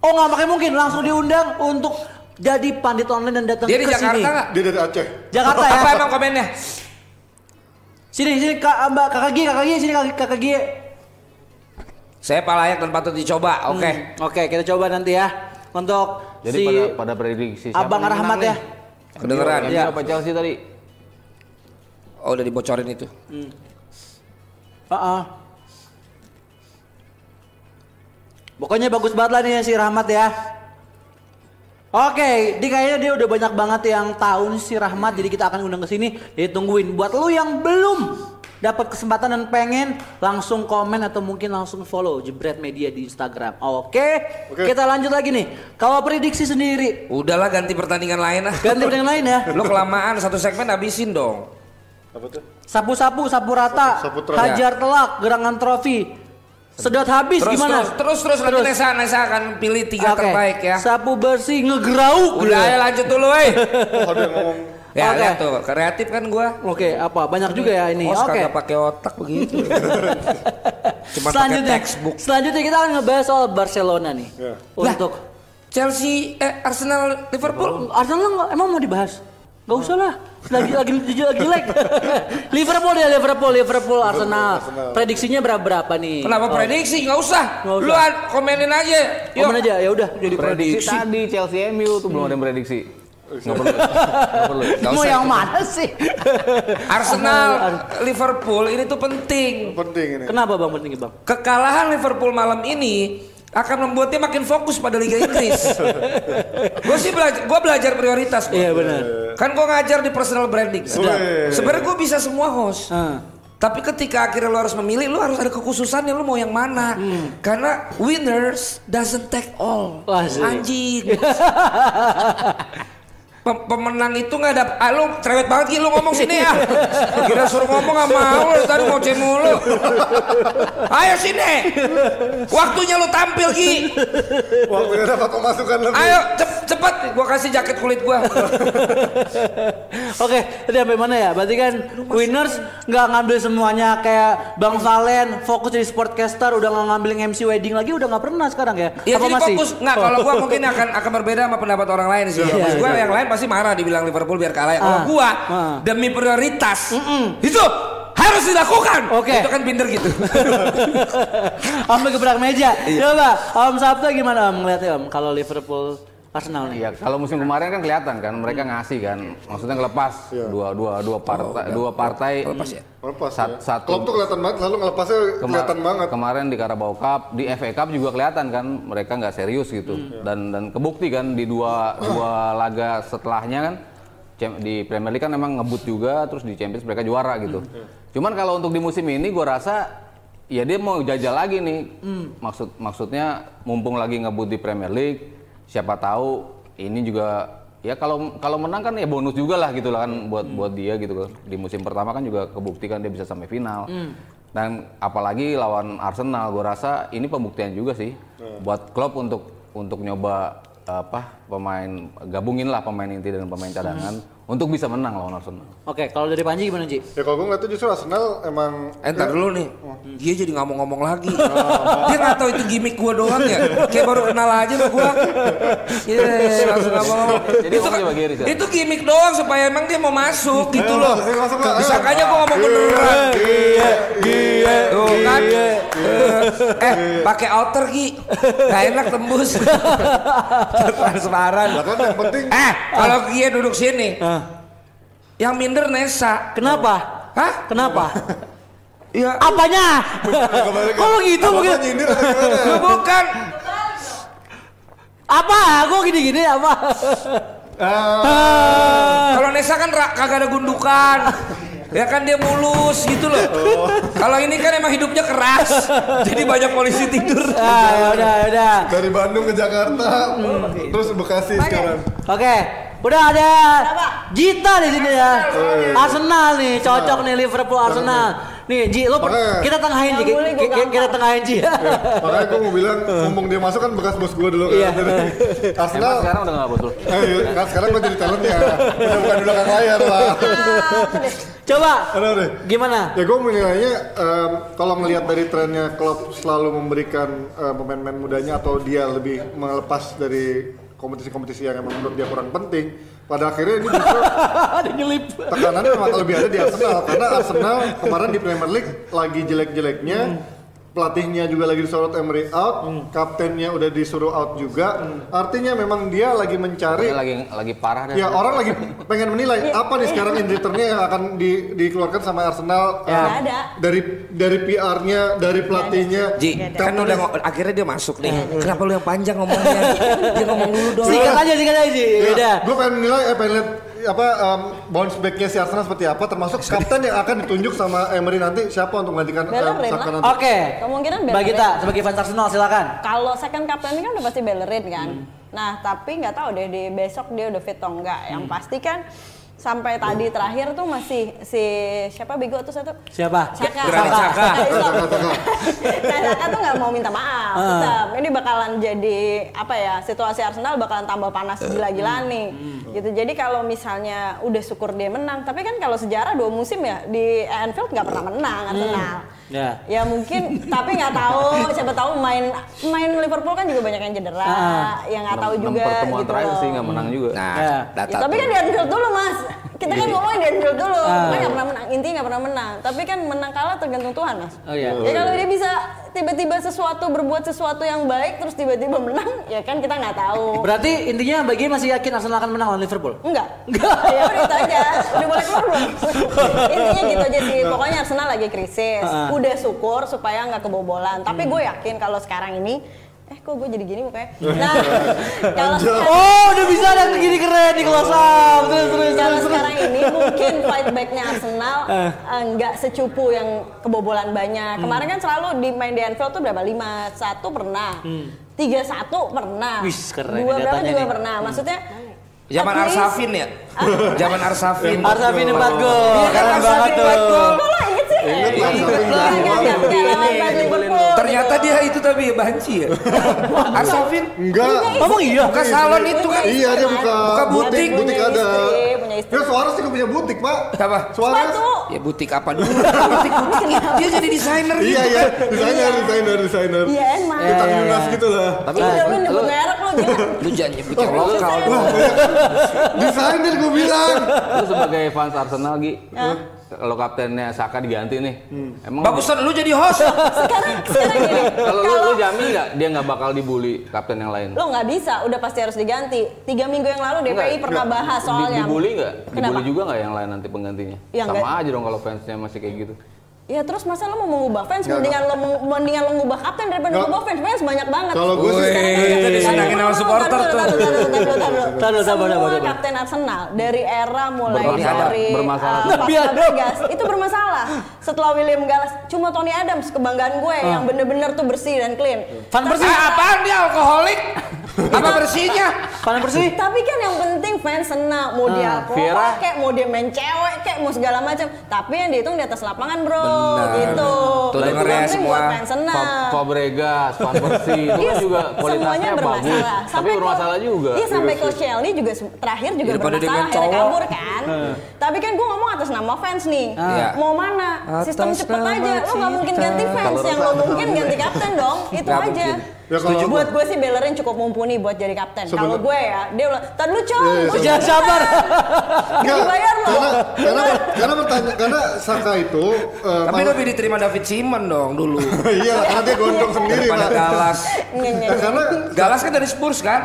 Oh nggak pakai mungkin langsung diundang untuk jadi pandit online dan datang Dia ke di Jakarta sini. nggak? Dia dari Aceh. Jakarta ya. Apa emang komennya? Sini sini Kak Mbak Kakak G, Kakak G sini Kakak, Kakak G. Saya pak layak dan patut dicoba. Oke. Hmm, Oke, kita coba nanti ya untuk Jadi si pada pada prediksi siapa Abang Rahmat ya. Kedengeran. Iya. apa Chelsea tadi? Oh udah dibocorin itu. Heeh. Pokoknya bagus banget lah nih si Rahmat ya. Oke, di kayaknya dia udah banyak banget yang tahu nih si Rahmat, jadi kita akan undang ke sini. Jadi tungguin. Buat lu yang belum dapat kesempatan dan pengen langsung komen atau mungkin langsung follow Jebret Media di Instagram. Oke, Oke. kita lanjut lagi nih. Kalau prediksi sendiri, Udahlah ganti pertandingan lain ah. ganti yang lain ya. Lo kelamaan satu segmen habisin dong. Apa tuh? Sapu-sapu, sapu rata, Sapu- sapu hajar telak, gerangan trofi. Sedot habis Terus gimana? terus terus terus nanti Nesa Nesa akan pilih tiga Oke. terbaik ya. Sapu bersih ngegerauk. Udah ayo lanjut dulu, eh. Oh, ngomong Ya Oke. lihat tuh, kreatif kan gua. Oke, apa? Banyak juga ya ini. Oh, Oke. kagak pakai otak begitu. Cuma Selanjutnya, textbook. selanjutnya kita akan ngebahas soal Barcelona nih. Ya. Untuk Chelsea, eh Arsenal, Liverpool. Arsenal nggak- emang mau dibahas? Gak usah lah. Lagi lagi lagi, lagi jelek. Liverpool ya Liverpool, Liverpool, Arsenal. Prediksinya berapa berapa nih? Kenapa Oh, prediksi? Nggak usah. Nggak usah. Lu an- komenin aja. Yuk. Komen aja ya udah jadi Prediksi prediksi. tadi Chelsea MU tuh belum ada yang prediksi. Nggak perlu. Nggak perlu. Nggak Mau yang mana sih? Arsenal, Liverpool ini tuh penting. penting ini. Kenapa bang penting bang? Kekalahan Liverpool malam ini akan membuat dia makin fokus pada Liga Inggris. gue sih belajar, gue belajar prioritas. Iya benar. Kan gue ngajar di personal branding. Wih. Sebenarnya gue bisa semua host. Ah. Tapi ketika akhirnya lo harus memilih, lo harus ada kekhususannya lo mau yang mana. Karena winners doesn't take all. Wah, sih. Anjing. Pem- pemenang itu nggak ada ah, lu cerewet banget Gi, lu ngomong sini ya kira suruh ngomong nggak mau lu tadi mau mulu ayo sini waktunya lu tampil Gi Waktunya dapat pemasukan lebih. ayo cep- cepet gua kasih jaket kulit gua Oke, tadi sampai mana ya? Berarti kan winners nggak ngambil semuanya kayak Bang Valen fokus jadi sportcaster, udah nggak ngambil MC wedding lagi, udah nggak pernah sekarang ya? Ya Apa jadi masih? fokus nggak kalau gua mungkin akan akan berbeda sama pendapat orang lain sih. Iya, Maksud gua iya. yang lain pasti marah dibilang Liverpool biar kalah. Kalau Ah, gua ah. demi prioritas itu harus dilakukan. Oke. Itu kan pinter gitu. Sampai gebrak meja. Iya. Coba Om Sabtu gimana Om ngeliatnya Om kalau Liverpool Arsenal nih? Iya, kalau musim kemarin kan kelihatan kan mereka ngasih kan, maksudnya ngelepas Iya. dua dua dua partai dua partai Lepas ya. Ngelepas Sat- ya. satu- Klopp tuh kelihatan banget, lalu ngelepasnya Kema- kelihatan banget. Kemarin di Carabao Cup, di FA Cup juga kelihatan kan mereka nggak serius gitu. Dan dan kebukti kan di dua dua laga setelahnya kan di Premier League kan memang ngebut juga terus di Champions mereka juara gitu. Cuman kalau untuk di musim ini gue rasa ya dia mau jajal lagi nih. Maksud maksudnya mumpung lagi ngebut di Premier League, siapa tahu ini juga ya kalau kalau menang kan ya bonus juga lah gitu lah kan buat buat dia gitu. Di musim pertama kan juga kebukti kan dia bisa sampai final. Dan apalagi lawan Arsenal, gue rasa ini pembuktian juga sih buat klub untuk untuk nyoba apa pemain gabungin lah pemain inti dan pemain cadangan untuk bisa menang lawan Arsenal. Oke, kalau dari Panji gimana Ji? Ya kalau gue ngeliatnya justru Arsenal emang Eh, Entar dulu nih, dia jadi ngomong-ngomong lagi. dia nggak tahu itu gimmick gua doang ya. Kayak baru kenal aja sama gua. Iya, langsung ngomong. Jadi itu, coba Giri, itu gimmick doang supaya emang dia mau masuk gitu loh. Disangkanya gua ngomong beneran. Iya, iya, Tuh kan. Eh, pakai outer Ki. Gak enak tembus. Transparan. Lah kan yang penting Eh, kalau dia duduk sini, yang minder Nesa. Kenapa? Hah? Kenapa? Ya, Apanya? Kok gitu Apa mungkin? nyindir atau gimana? lu bukan. Apa? Kok gini-gini apa? Ah, Kalau Nesa kan kagak ada gundukan. Ya kan dia mulus gitu loh. Kalau ini kan emang hidupnya keras. Jadi banyak polisi tidur. Ah, ya udah, ya udah. dari Bandung ke Jakarta, terus Bekasi sekarang. Oke, udah ada Gita di sini ya. Arsenal nih, cocok nih Liverpool Arsenal. Nih Ji, lo Makanya- kita tengahin Ji, kita tengahin Ji. Makanya gue mau bilang, mumpung dia masuk kan bekas bos gue dulu kan. Iya. Arsenal, sekarang udah nggak betul. eh, kan sekarang gue jadi talent ya. Udah bukan di belakang layar lah. Coba, Aduh deh. gimana? Ya gue menilainya em, kalau ngelihat dari trennya Klopp selalu memberikan em, pemain-pemain mudanya atau dia lebih melepas dari kompetisi-kompetisi yang emang menurut dia kurang penting. Pada akhirnya ini justru Ada nyelip. tekanannya memang lebih ada di Arsenal karena Arsenal kemarin di Premier League lagi jelek-jeleknya pelatihnya juga lagi disuruh Emery out, kaptennya udah disuruh out juga. Artinya memang dia lagi mencari Pokoknya lagi lagi parah deh. Ya orang lagi pengen menilai apa nih sekarang in returnnya yang akan di- dikeluarkan sama Arsenal Ya. um, ada. dari dari PR-nya dari pelatihnya Ji, kan udah akhirnya dia masuk nih. Kenapa lu yang panjang ngomongnya? Dia ngomong dulu dong. Singkat aja, singkat aja Ji. Beda. gue pengen menilai eh pengen lihat apa um, bounce back-nya si Arsenal seperti apa termasuk kapten yang akan ditunjuk sama Emery nanti siapa untuk menggantikan um, Bellerin Saka lah. nanti. Oke. Kemungkinan Mbak Bellerin. Gita sebagai fans Arsenal silakan. Kalau second captain ini kan udah pasti Bellerin kan. Nah, tapi nggak tahu deh di besok dia udah fit atau enggak. Yang pasti kan sampai tadi terakhir tuh masih si siapa bego tuh satu Siapa? Saka. Islam. nah, Saka tuh nggak mau minta maaf. Ah. Tetap. Ini bakalan jadi apa ya? Situasi Arsenal bakalan tambah panas gila-gilaan nih. Gitu. Jadi kalau misalnya udah syukur dia menang, tapi kan kalau sejarah dua musim ya di Anfield nggak pernah menang Arsenal. Ya. Ya mungkin, tapi nggak tahu. Siapa tahu main main Liverpool kan juga banyak yang cedera, Ah. yang nggak tahu juga pertemuan gitu terakhir loh. sih nggak menang juga. Nah, Ya. Ya, tapi kan di Anfield dulu mas. Kita kan ngomongin di Anfield dulu. Ah. Kan nggak pernah menang. Intinya nggak pernah menang. Tapi kan menang kalah tergantung Tuhan mas. Oh iya. Ya kalau dia bisa tiba-tiba sesuatu berbuat sesuatu yang baik terus tiba-tiba menang, ya kan kita nggak tahu. Berarti intinya Mbak Gi masih yakin Arsenal akan menang lawan Liverpool? Enggak. ya udah itu aja. Udah boleh keluar belum? Intinya gitu aja sih. Pokoknya Arsenal lagi krisis. Ah. Udah syukur supaya nggak kebobolan. Tapi gue yakin kalau sekarang ini eh kok gue jadi gini mukanya. Nah, kalau sekarang, Oh, udah bisa ada gini keren di kelas up. Terus terus kalau sekarang ini mungkin fight backnya Arsenal Eh. eh, nggak secupu yang kebobolan banyak. Kemarin kan selalu di main di Anfield tuh berapa? 5-1 pernah. 3-1 pernah. Wih, keren Dua ini berapa juga nih. pernah. Maksudnya Zaman Arsafin ya? Zaman Arsafin. Arsafin 4 gol. Iya kan, Keren banget tuh. Kok lo inget sih? Ingat lah, Ingat, Ternyata dia itu tapi banci ya. Arsafin Enggak. Emang iya? buka salon itu kan. Iya dia buka, Buka butik. butik ada. Ya Suarez juga punya butik pak. Apa? Suarez. Sepatu. Ya butik apa dulu? butik butik. Dia jadi desainer gitu. Iya iya desainer desainer desainer. Iya emang. Kita Yunas iya. gitu lah. Tapi lu lu, nyebut merek lo gila. Lu jangan nyebut yang lokal. Desainer gue bilang. lu sebagai fans Arsenal Gi, kalau kaptennya Saka diganti nih, emang Bagusan lu jadi host. Sekarang, sekarang gini. kalau lu, lu jamin nggak dia nggak bakal dibully kapten yang lain? Lo nggak bisa, udah pasti harus diganti. Tiga minggu yang lalu DPI Enggak, pernah enggak. bahas Di, soalnya. dibully nggak? Kenapa? Dibully juga nggak yang lain nanti penggantinya? Ya, Sama nggak. aja dong kalau fansnya masih kayak gitu. Ya terus masa lo mau mengubah fans, Nggak, mendingan lo mendingan lo ngubah kapten daripada Nggak. ngubah fans. Fans banyak banget. Kalau gue sih Wih, kita disenangin sama supporter tuh. Taruh, Semua kapten Arsenal dari era mulai Bermasalah, dari bermasalah. uh, ada. Vegas itu bermasalah. Setelah William Gallas, cuma Tony Adams kebanggaan gue yang bener-bener tuh bersih dan clean. Fan bersih. Ah, apaan dia alkoholik? Apa bersihnya? Fan bersih. Tapi kan yang penting fans senang, mau dia Ah, alkohol Vieira. kayak mau dia main cewek kayak mau segala macam. Tapi yang dihitung di atas lapangan, Bro. Benar. Gitu. Tuh denger ya semua. fans senang. Fa- Fabregas, Van Persie itu Iya, kan juga kualitasnya bagus, bermasalah. tapi Sampai bermasalah juga. Iya sampai Coach Shelny juga se- terakhir juga dia bermasalah, akhirnya kabur kan. Tapi kan gue ngomong atas nama fans nih. Iya. Mau mana? Sistem cepet aja. Lo nggak mungkin ganti fans, yang lo mungkin ganti kapten dong. Itu aja. Ya kalau Buat gue sih Bellerin cukup mumpuni buat jadi kapten. Kalau gue ya, dia udah, tadi lu cong, Iya, iya, gua Jangan juga." sabar. Nggak dibayar lo. karena karena karena bertanya karena Saka itu eh, Tapi lebih diterima David Simon dong dulu. iya karena dia gondrong sendiri Daripada pak. Galas. Nge- nge- Ya, karena Galas kan dari Spurs kan?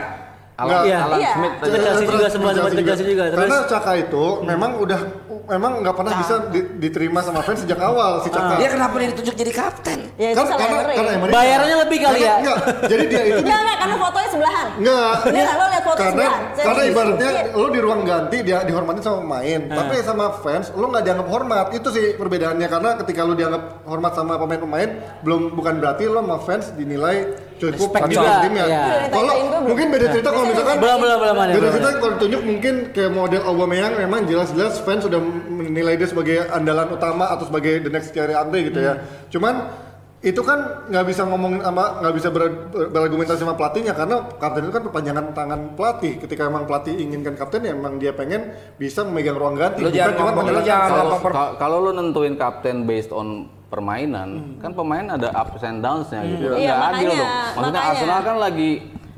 Alan, Iya. Alan Iya. Smith. Ke Chelsea juga, semua sempat ke Chelsea juga. Terus Karena Caka itu memang udah memang nggak pernah bisa di- diterima sama fans sejak awal si Caka. Dia kenapa dia ditunjuk jadi kapten? Ya itu Kan salah karena karena Emery. Bayarannya lebih kali Karena- ya? Enggak, jadi dia itu Enggak, enggak, karena fotonya sebelahan. Enggak. Lo lihat foto karena? Saya karena ibaratnya Iya. lo di ruang ganti dia dihormatin sama pemain, tapi sama fans lo nggak dianggap hormat. Itu sih perbedaannya karena ketika lo dianggap hormat sama pemain-pemain belum bukan berarti lo sama fans dinilai cukup Respect juga, timnya. iya. Kalau gua belum. mungkin beda cerita kalau misalkan belum belum belum ada. Beda cerita kalau ditunjuk mungkin kayak model Aubameyang memang jelas-jelas fans sudah menilai dia sebagai andalan utama atau sebagai the next Thierry Henry gitu ya. Cuman itu kan nggak bisa ngomong sama nggak bisa ber- ber- berargumentasi sama pelatihnya karena kapten itu kan perpanjangan tangan pelatih ketika emang pelatih inginkan kapten ya emang dia pengen bisa memegang ruang ganti Lu jangan cuma ngomong, lu menjelaskan jangan kalau- kalau lu nentuin kapten based on permainan, kan pemain ada ups and downs-nya gitu. Iya, Nggak adil makanya, dong. Maksudnya makanya. Arsenal kan lagi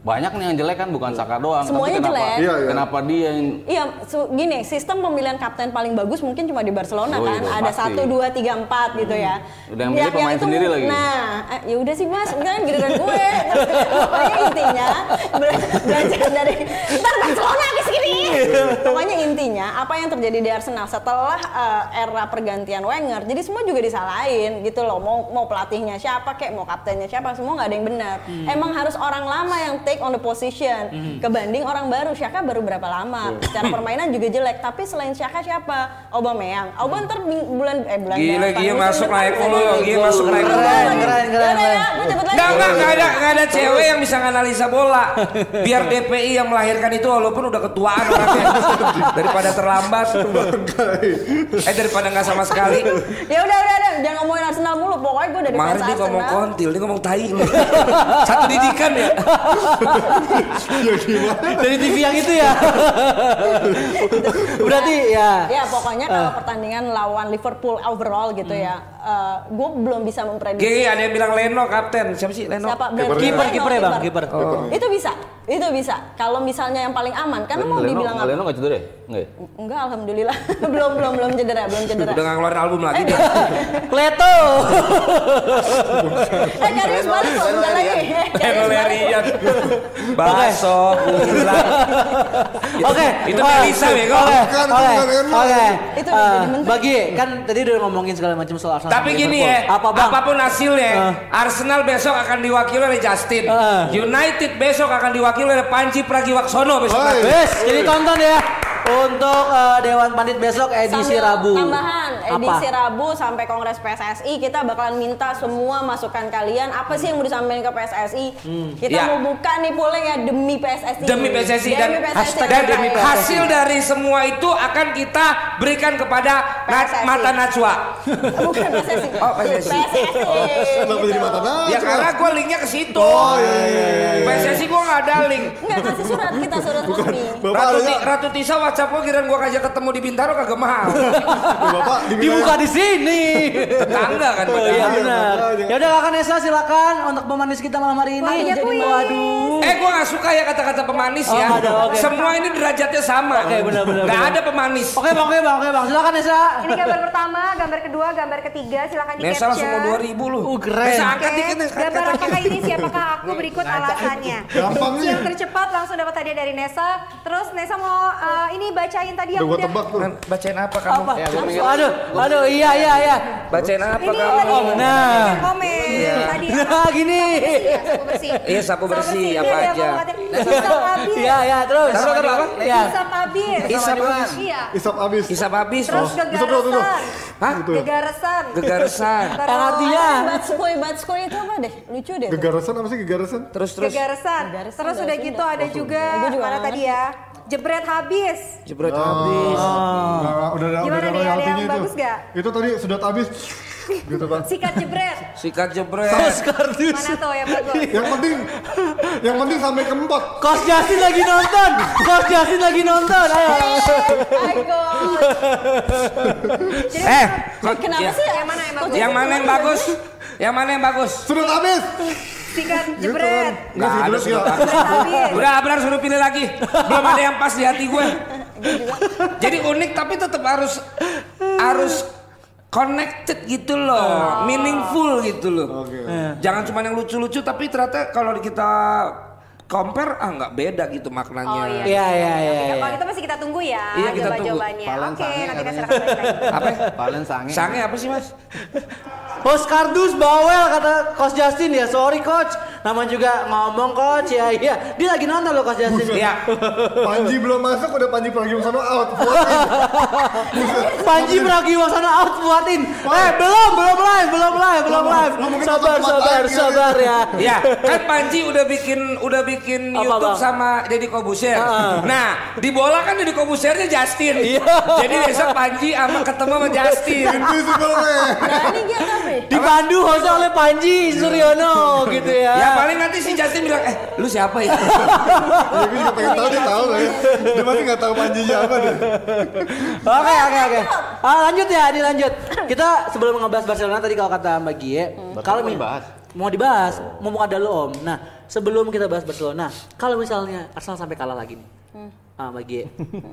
banyak nih yang jelek kan bukan Saka doang. Semuanya Tapi kenapa, jelek. Iya, iya. Kenapa dia yang Iya, su- gini, sistem pemilihan kapten paling bagus mungkin cuma di Barcelona Oh, kan. iya, Ada pasti. satu, dua, tiga, empat gitu ya. Udah yang milih pemain sendiri lagi. Nah, eh, ya udah sih mas, kan giliran gue. Pokoknya intinya belajar dari ntar Barcelona habis gini. Pokoknya intinya apa yang terjadi di Arsenal setelah eh, era pergantian Wenger, jadi semua juga disalahin gitu loh. Mau mau pelatihnya siapa kek, mau kaptennya siapa, semua nggak ada yang benar. Emang harus orang lama yang take on the position kebanding orang baru. Syaka baru berapa lama? Cara permainan juga jelek. Tapi selain Syaka siapa? Aubameyang. Aubameyang ntar ming- bulan eh bulan Gila, musim masuk naik mulu. Gia masuk naik mulu. Keren, keren, keren. Enggak, enggak, enggak ada, enggak ada cewek yang bisa nganalisa bola. Biar DPI yang melahirkan itu walaupun udah ketuaan orangnya. daripada terlambat. eh daripada nggak sama sekali. Ya udah udah udah, jangan ngomongin Arsenal mulu. Pokoknya gue dari Kemarin dia ngomong kontil, dia ngomong tai lu. Satu didikan ya. Dari TV yang itu ya. Berarti ya. Ya pokoknya kalau pertandingan lawan Liverpool overall gitu ya, gue belum bisa memprediksi. Gigi ada yang bilang Leno kapten. Siapa sih Leno? Siapa? Kiper, kiper ya bang, kiper. Itu bisa, itu bisa. Kalau misalnya yang paling aman, karena mau Leno, dibilang apa? Leno nggak cedera ya? Nggak ya? Enggak, alhamdulillah. belum belum belum cedera, belum cedera. Udah nggak ngeluarin album lagi dia. Kleto. Eh, Karius balik loh, bentar lagi. Leno. Lerian. Baso, Oke. Itu Melisa bego. Oke. Bukan, itu Oke. Oke. Itu Eh. Bagi kan tadi udah ngomongin segala macam soal Arsenal. Tapi sama gini Liverpool. ya, Apa bang? apa pun hasilnya, Eh. Arsenal besok akan diwakili oleh Justin. Eh. United besok akan diwakili oleh Panji Pragiwaksono besok. Wes, jadi tonton ya untuk eh, Dewan Pandit besok edisi Sambil Rabu. Tambahan edisi Apa? Rabu sampai Kongres PSSI kita bakalan minta semua masukan kalian apa sih yang mau disampaikan ke PSSI. Kita Ya. mau buka nih polling ya demi PSSI. Demi PSSI dan, Demi PSSI. hashtag dan demi PSSI. hasil dari semua itu akan kita berikan kepada Na- PSSI. mata Najwa. Bukan PSSI. Oh, PSSI. Kenapa jadi mata najwa? Ya karena gue linknya ke situ. Oh, iya, iya, iya, iya. PSSI gue nggak ada link. Enggak kasih surat kita surat resmi. Bapak Ratu, Ratu Tisa WhatsApp gue kirain gue ngajak ketemu di Bintaro kagak mahal. Bapak di Dibuka di sini. Tetangga kan Oh, iya benar. Ya udah kakak Nesa silakan untuk pemanis kita malam hari ini. Wah, kuis. Waduh. Eh gue gak suka ya kata-kata pemanis Oh, ya. nggak ada, oke. Semua ini derajatnya sama. Oke, benar, benar, Gak ada pemanis. Oke bang, oke bang, oke bang. Silakan Nesa. Ini gambar pertama, gambar kedua, gambar ketiga, silakan di Nesa langsung mau capture. 2000 lu. Uh, keren. Nesa angkat dikit gambar apakah ini siapakah aku berikut alasannya. Yang tercepat langsung dapat hadiah dari Nesa. Terus Nesa mau eh, ini bacain tadi yang Udah tebak tuh. Kan Bacain apa kamu? Apa? Ya, gua mikir- Aduh, aduh, iya, iya, iya. Bacain apa Ini kamu? tadi Oh, yang komen tadi. Nah, gini. Iya, sapu bersih. Iya, sapu bersih, apa Iya, aja. katanya, Hisap habis. Iya, iya, terus. Taruh, taruh, apa? Iya. Hisap habis. Hisap habis. Iya. Isap abis. Hisap habis. Terus Oh. Gegarasan. Hah? Gegarasan. Gegarasan. Terus Yang artinya Batskoy, batskoy itu apa deh? Lucu deh. Gegarasan apa sih gegarasan? Terus terus. Gegarasan. Gegarasan Terus udah gitu ada juga mana tadi ya? Jebret habis. Jebret habis. Nah, udah ada Gimana udah ada nih, ada royaltinya yang itu. bagus nggak? Itu tadi sudah habis. gitu kan. Sikat jebret. Sikat jebret. Kos kardus. Mana tuh yang bagus? Yang penting yang penting sampai kempot. Kos Justin lagi nonton. Kos Justin lagi nonton. Ayo. Aiko. Eh, Kenapa ya. sih? Yang mana yang bagus? Yang mana yang bagus? Yang mana yang bagus? Sudah habis. Sikat Gitu jebret. kan. Enggak sih, ada ya. habis. Udah Abrar suruh pilih lagi. Belum ada yang pas di hati gue. Jadi unik tapi tetap harus harus connected gitu loh, meaningful gitu loh. Oke. Jangan cuma yang lucu-lucu tapi ternyata kalau kita compare ah nggak beda gitu maknanya. Oh, iya. Iya, iya, iya. Ya, kalau itu masih kita tunggu ya Iya, kita tunggu. jawaban-jawabannya. Palan Oke, sange nanti kita serahkan lagi. Apa? Valen sange. Sange apa sih mas? Kos kardus bawel kata Kos Justin ya. Sorry coach. Namanya juga ngomong coach ya. Iya, dia lagi nonton loh coach Justin. Iya. Panji belum masuk udah Panji Pragiwaksono out. Panji Pragiwaksono out buatin. Eh, belum, belum live, belum live, belum live. Sabar, sabar, sabar ya. Ya, kan Panji udah bikin udah bikin YouTube sama Deddy Kobuser. Ah. Nah, di bola kan Deddy Kobusernya Justin. Jadi besok Panji sama ketemu sama Justin. Invisible man. Nah dia tapi. Dipandu host oleh Panji Suryono gitu ya. Ya paling nanti si Justin bilang, eh lu siapa ya? Ya, gue juga pengen tahu dia tahu nggak ya. Dia masih nggak tahu Panji siapa deh. Oke oke oke. Ah, lanjut ya, Adi lanjut. Kita sebelum ngebahas Barcelona tadi kalau kata Mbak Gie, kalau mau dibahas. mau dibahas, mau ada lo Om. Nah, sebelum kita bahas Barcelona, kalau misalnya Arsenal sampai kalah lagi nih. Ah, Mbak Gie.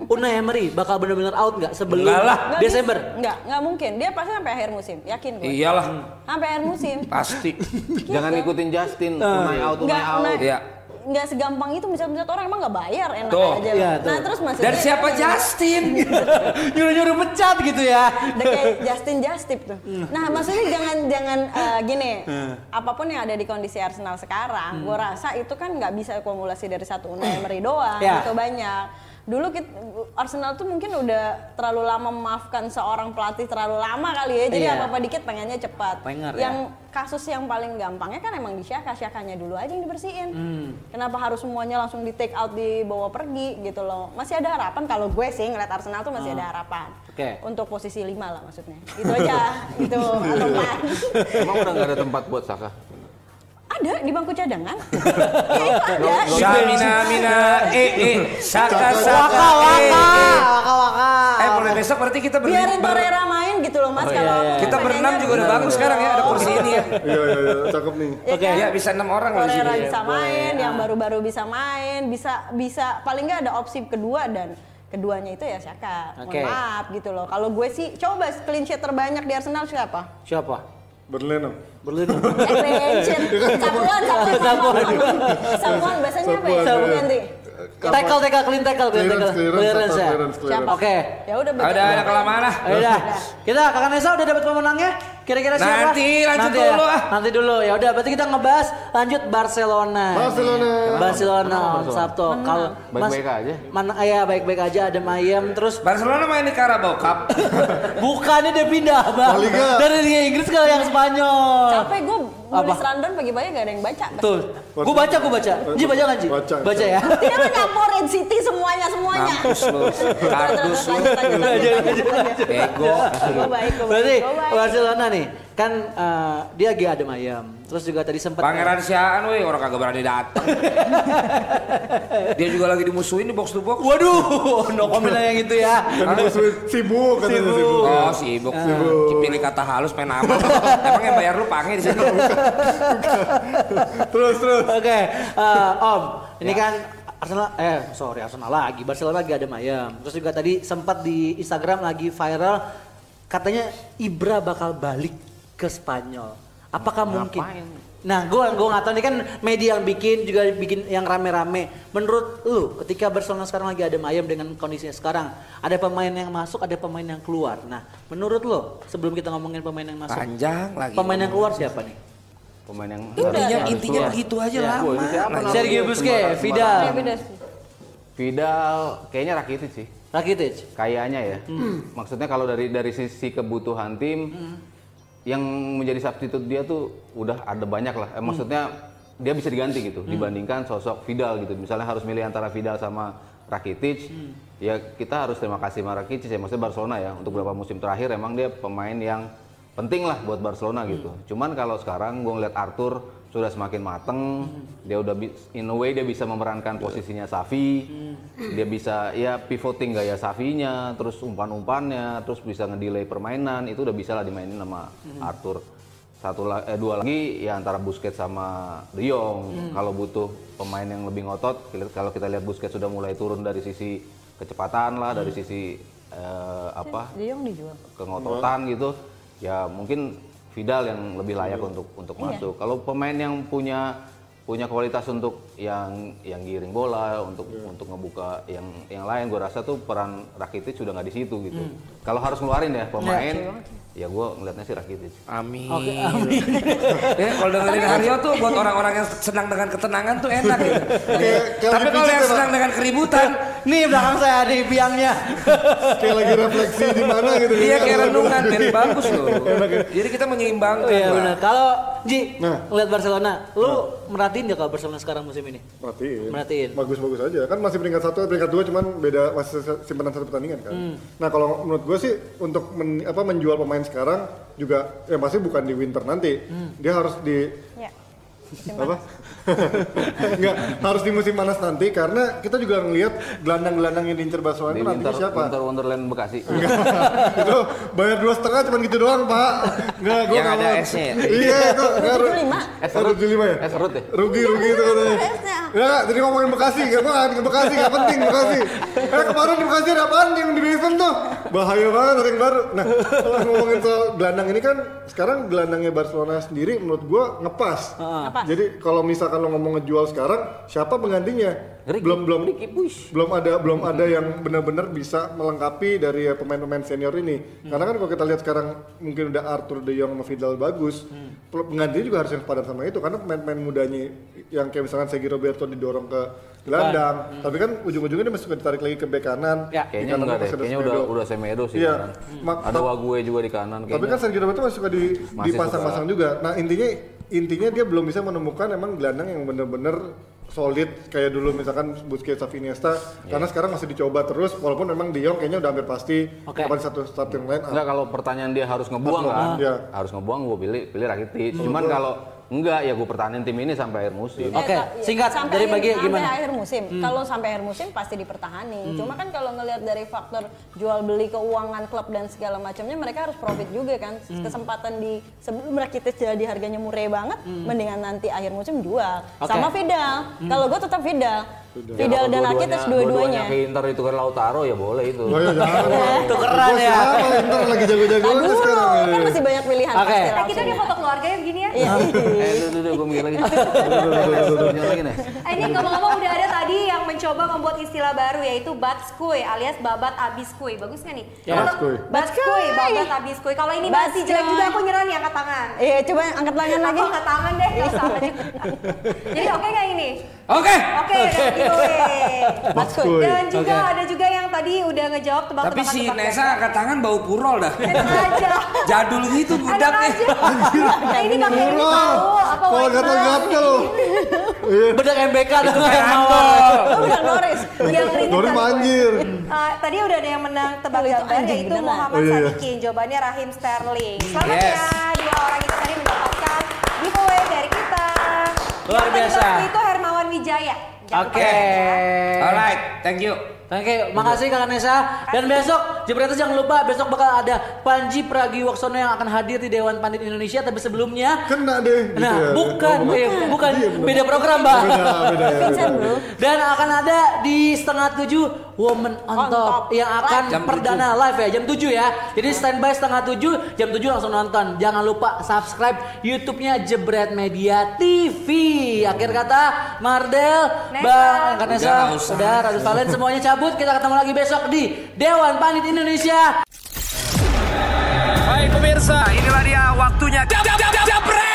Unai Emery bakal benar-benar out nggak sebelum Enggak lah. Desember? bisa. Nggak, nggak mungkin. Dia pasti sampai akhir musim, yakin gue. Iyalah, Sampai akhir musim. pasti. Jangan ikutin Justin, unai out, unai out. Unai- Iya. Nggak segampang itu misal-misal orang emang nggak bayar enak Tuh. aja. Nah tuh. terus maksudnya Dan siapa Justin? Nyuruh-nyuruh pecat gitu ya. Udah kayak Justin Justip tuh. Nah maksudnya jangan jangan eh, gini, apa pun yang ada di kondisi Arsenal sekarang, gue rasa itu kan nggak bisa akumulasi dari satu Unai Emery doang, Ya. itu banyak. Dulu kita, Arsenal tuh mungkin udah terlalu lama memaafkan seorang pelatih terlalu lama kali ya, jadi Iya. apa-apa dikit pengennya cepat. Wenger, yang kasus yang paling gampangnya kan emang di Syaka, Syakanya dulu aja yang dibersihin. Kenapa harus semuanya langsung di take out dibawa pergi gitu loh? Masih ada harapan kalau gue sih ngeliat Arsenal tuh masih ada harapan. Oke. Untuk posisi 5 lah maksudnya. Itu aja. itu atau empat. Emang udah nggak ada tempat buat Saka? Ada di bangku cadangan. ya itu ada. Samina mina eh eh saka saka Waka waka, eh, eh. waka waka. Eh mulai besok berarti kita ber, Biarin Torreira main gitu loh Mas Oh, kalau iya, aku iya. kita berenam juga udah gitu. bagus sekarang ya ada kursi ini ya. Iya iya iya, cakep nih. Ya Oke. kan? Ya bisa enam orang loh di Torreira sini. bisa main, ya. yang baru-baru bisa main, bisa bisa paling nggak ada opsi kedua dan keduanya itu ya Saka. Mohon Oke. maaf gitu loh. Kalau gue sih coba clean sheet terbanyak di Arsenal siapa? Siapa? Berlin om. Berlin. Eh, clean sheet. Sapuan, sapuan, sapuan. Sapuan, bahasanya apa ya? Sapuan. Ganti. Tackle, tackle, clean tackle, clean tackle. clearance, Clearance ya. Oke. Ya udah Ada ada kelamaan lah. Ayo dah. Kita Kakak Nesa udah dapat pemenangnya? Kira-kira siapa? Nanti, lanjut ya. dulu, ah. Nanti dulu. Ya udah, berarti kita ngebahas lanjut Barcelona. Barcelona. Barcelona on Sabtu. Kalau Baik-baik aja. Mana ya baik-baik aja ada Mayem terus Barcelona main di Carabao Cup. bukannya dia pindah bang dari Liga Inggris ke yang Spanyol. Capek gue Apa? nulis rundown pagi-pagi gak ada yang baca. Tuh, gua baca, gua baca. Ji baca nggak Ji? Baca. Baca ya. Dia kan nyampurin City semuanya semuanya. Mampus lu. Kardus lu. Bego. Gue baik, gue baik. Berarti Gue. Barcelona nih kan eh, dia lagi ada Mayem. Terus juga tadi sempat Pangeran Siaan weh orang kagak berani datang. Dia juga lagi dimusuhin di box to box. Waduh, no comment yang itu ya. Kan sibuk katanya Sibuk. sibuk. Oh sibuk. Pilih kata halus main apa? Emang yang bayar lu pange di sini. Terus terus. Oke, eh, Om, ini kan Arsenal, eh sorry Arsenal lagi, Barcelona lagi ada Mayem. Terus juga tadi sempat di Instagram lagi viral, katanya Ibra bakal balik ke Spanyol. Apakah mungkin? Nah, gua gua nggak tahu ini kan media yang bikin juga bikin yang rame-rame. Menurut lu, ketika Barcelona sekarang lagi ada Mayem dengan kondisinya sekarang, ada pemain yang masuk, ada pemain yang keluar. Nah, menurut lu, sebelum kita ngomongin pemain yang masuk, Panjang lagi. pemain yang keluar siapa nih? Pemain yang Intinya harus intinya keluar. begitu aja Ya. lama. Sergio Busquets, Vidal. Vidal kayaknya Rakitic sih. Rakitic. Kayaknya ya. Maksudnya kalau dari dari sisi kebutuhan tim yang menjadi substitute dia tuh udah ada banyak lah. Eh, maksudnya dia bisa diganti gitu dibandingkan sosok Vidal gitu. Misalnya harus milih antara Vidal sama Rakitic, ya kita harus terima kasih sama Rakitic ya. Maksudnya Barcelona ya untuk beberapa musim terakhir emang dia pemain yang penting lah buat Barcelona gitu. Cuman kalau sekarang gue ngeliat Arthur sudah semakin mateng, dia udah in a way dia bisa memerankan posisinya Safi, dia bisa ya pivoting gaya Safinya, terus umpan-umpannya, terus bisa ngedelay permainan, itu udah bisa lah dimainin sama Arthur. Satu la- eh, dua lagi ya antara Busquets sama De Jong. Kalau butuh pemain yang lebih ngotot, kalau kita lihat Busquets sudah mulai turun dari sisi kecepatan lah, dari sisi eh, apa? De Jong dijual. kengototan gitu ya mungkin Vidal yang lebih layak untuk untuk masuk kalau pemain yang punya punya kualitas untuk yang yang giring bola untuk untuk ngebuka yang yang lain gue rasa tuh peran Rakitic sudah nggak di situ gitu kalau harus ngeluarin ya pemain ya gue ngeliatnya sih Rakitic. Amin. Oke, amin. ya, kalau dengerin Haryo tuh buat orang-orang yang senang dengan ketenangan tuh enak gitu. Kayak Tapi kalau yang ya, senang dengan keributan, Nih belakang saya ada biangnya. kayak lagi refleksi di mana gitu. iya kayak renungan, jadi bagus loh. Jadi kita menyeimbangkan. Oh iya benar. Kalau Ji, Nah. ngeliat Barcelona, lu merhatiin gak kalau Barcelona sekarang musim ini? Merhatiin. Merhatiin. Bagus-bagus aja. Kan masih peringkat satu, peringkat dua cuman beda masih simpanan satu pertandingan kan. Hmm. Nah kalau menurut gue sih untuk men- apa menjual pemain sekarang juga ya pasti bukan di winter nanti. Hmm. Dia harus di Ya. apa? Enggak, harus di musim panas nanti karena kita juga ngelihat gelandang-gelandang yang diincar Barcelona Di itu Winter, siapa? Winter Wonderland Bekasi. itu bayar dua setengah cuma gitu doang pak nggak gue Yang ada S-nya ya? iya itu nggak ru- 75. Eh, serut. 75 ya Eh, serut ya? rugi rugi itu katanya ya jadi ngomongin Bekasi gak ke Bekasi gak penting Bekasi eh kemarin di Bekasi ada apaan yang di basement tuh bahaya banget ada yang baru nah kalau ngomongin soal gelandang ini kan sekarang gelandangnya Barcelona sendiri menurut gue ngepas Ngepas. jadi kalau misalkan lo ngomong ngejual sekarang siapa penggantinya Ricky. belum belum Ricky Push. belum ada belum ada yang benar-benar bisa melengkapi dari pemain-pemain senior ini. Karena kan kalau kita lihat sekarang mungkin udah Arthur De Jong sama Vidal bagus, penggantinya juga harus yang sepadan sama itu karena pemain-pemain mudanya yang kayak misalkan Sergio Roberto didorong ke gelandang, tapi kan ujung-ujungnya dia masih suka ditarik lagi ke bek kanan. Ya, Kayaknya kanan enggak deh, kayaknya udah udah Semedo sih Iya. kanan. Ma- Ada Wague juga di kanan Tapi kayaknya. kan Sergio Roberto masih suka di dipasang-pasang juga. Nah intinya intinya dia belum bisa menemukan emang gelandang yang bener-bener solid kayak dulu misalkan Busquets, Xavi, Iniesta. Karena sekarang masih dicoba terus. Walaupun memang De Jong kayaknya udah hampir pasti Oke. kapan satu starting line. Enggak kalau pertanyaan dia harus ngebuang kan? iya. Harus ngebuang gue pilih pilih Rakitic. Cuman kalau enggak ya gue pertahanin tim ini sampai akhir musim. Oke, Eh, singkat sampai dari akhir- bagi sampai gimana? akhir musim. Kalau sampai akhir musim pasti dipertahanin. Cuma kan kalau ngelihat dari faktor jual beli keuangan klub dan segala macamnya mereka harus profit juga kan. Kesempatan di sebelum Rakitic jadi harganya murah banget, mendingan nanti akhir musim jual. Oke. Sama Vidal. Kalau gue tetap Vidal. Ya, kalau dan Rakitic dua-duanya. ke Inter itu kan Lautaro ya boleh itu. Oh iya jangan. Tukeran ya. siapa Inter lagi jago-jago Aduh, sekarang. kan masih banyak pilihan Oke. pasti Eh, kita langsung. di foto keluarganya begini ya. Iya. eh, itu tuh, gue mikir lagi. Tunjuk lagi nih. Eh, ini ngomong-ngomong udah ada tadi yang mencoba membuat istilah baru yaitu batskuy alias babat abiskuy. Bagus nggak nih? Ya. Batskuy. Batskuy, babat abiskuy. Kalau ini masih jelek juga aku nyerah nih angkat tangan. Iya, coba angkat tangan lagi. Aku angkat tangan deh, salah. Jadi oke nggak ini? Oke. Oke, you. Batskuy. Dan juga Oke. ada juga yang tadi udah ngejawab Tapi tebak-tebakan si tebak Nesa angkat tangan bau purol dah. Aja. Jadul gitu budaknya. Nah, ini pakai ini tahu apa Kalau gatel-gatel. Iya. Bedak MBK. Hermawan. Oh, bukan Norris. Yang ini Nori kan- manjir. Uh, tadi udah ada yang menang tebak Oh, itu gambar yaitu. Muhammad Oh, iya. Sadikin. Jawabannya Rahim Sterling. Selamat ya dua orang itu tadi mendapatkan giveaway dari kita. Luar Yang biasa. itu Hermawan Wijaya. Oke. lupa ya. Alright, thank you. Oke, makasih Kakak Nesa. Dan besok, Jebretas jangan lupa besok bakal ada Panji Pragiwaksono yang akan hadir di Dewan Pandit Indonesia. Tapi sebelumnya, Kena deh. gitu nah ya. bukan, Oh, eh, bukan, Iya, beda program, Mbak. Beda, beda ya. Bro. Dan akan ada di setengah tujuh Woman on, On top, Top. yang akan Jam perdana live ya jam 7 ya. Jadi standby setengah tujuh, jam 7 langsung nonton. Jangan lupa subscribe YouTube-nya Jebret Media TV. Akhir kata Mardel, Nesa. Bang Kanesa, Udah, nggak usah. udah Radus Valen semuanya cabut. Kita ketemu lagi besok di Dewan Pandit Indonesia. Baik pemirsa, inilah dia waktunya. Jam, jam, jam.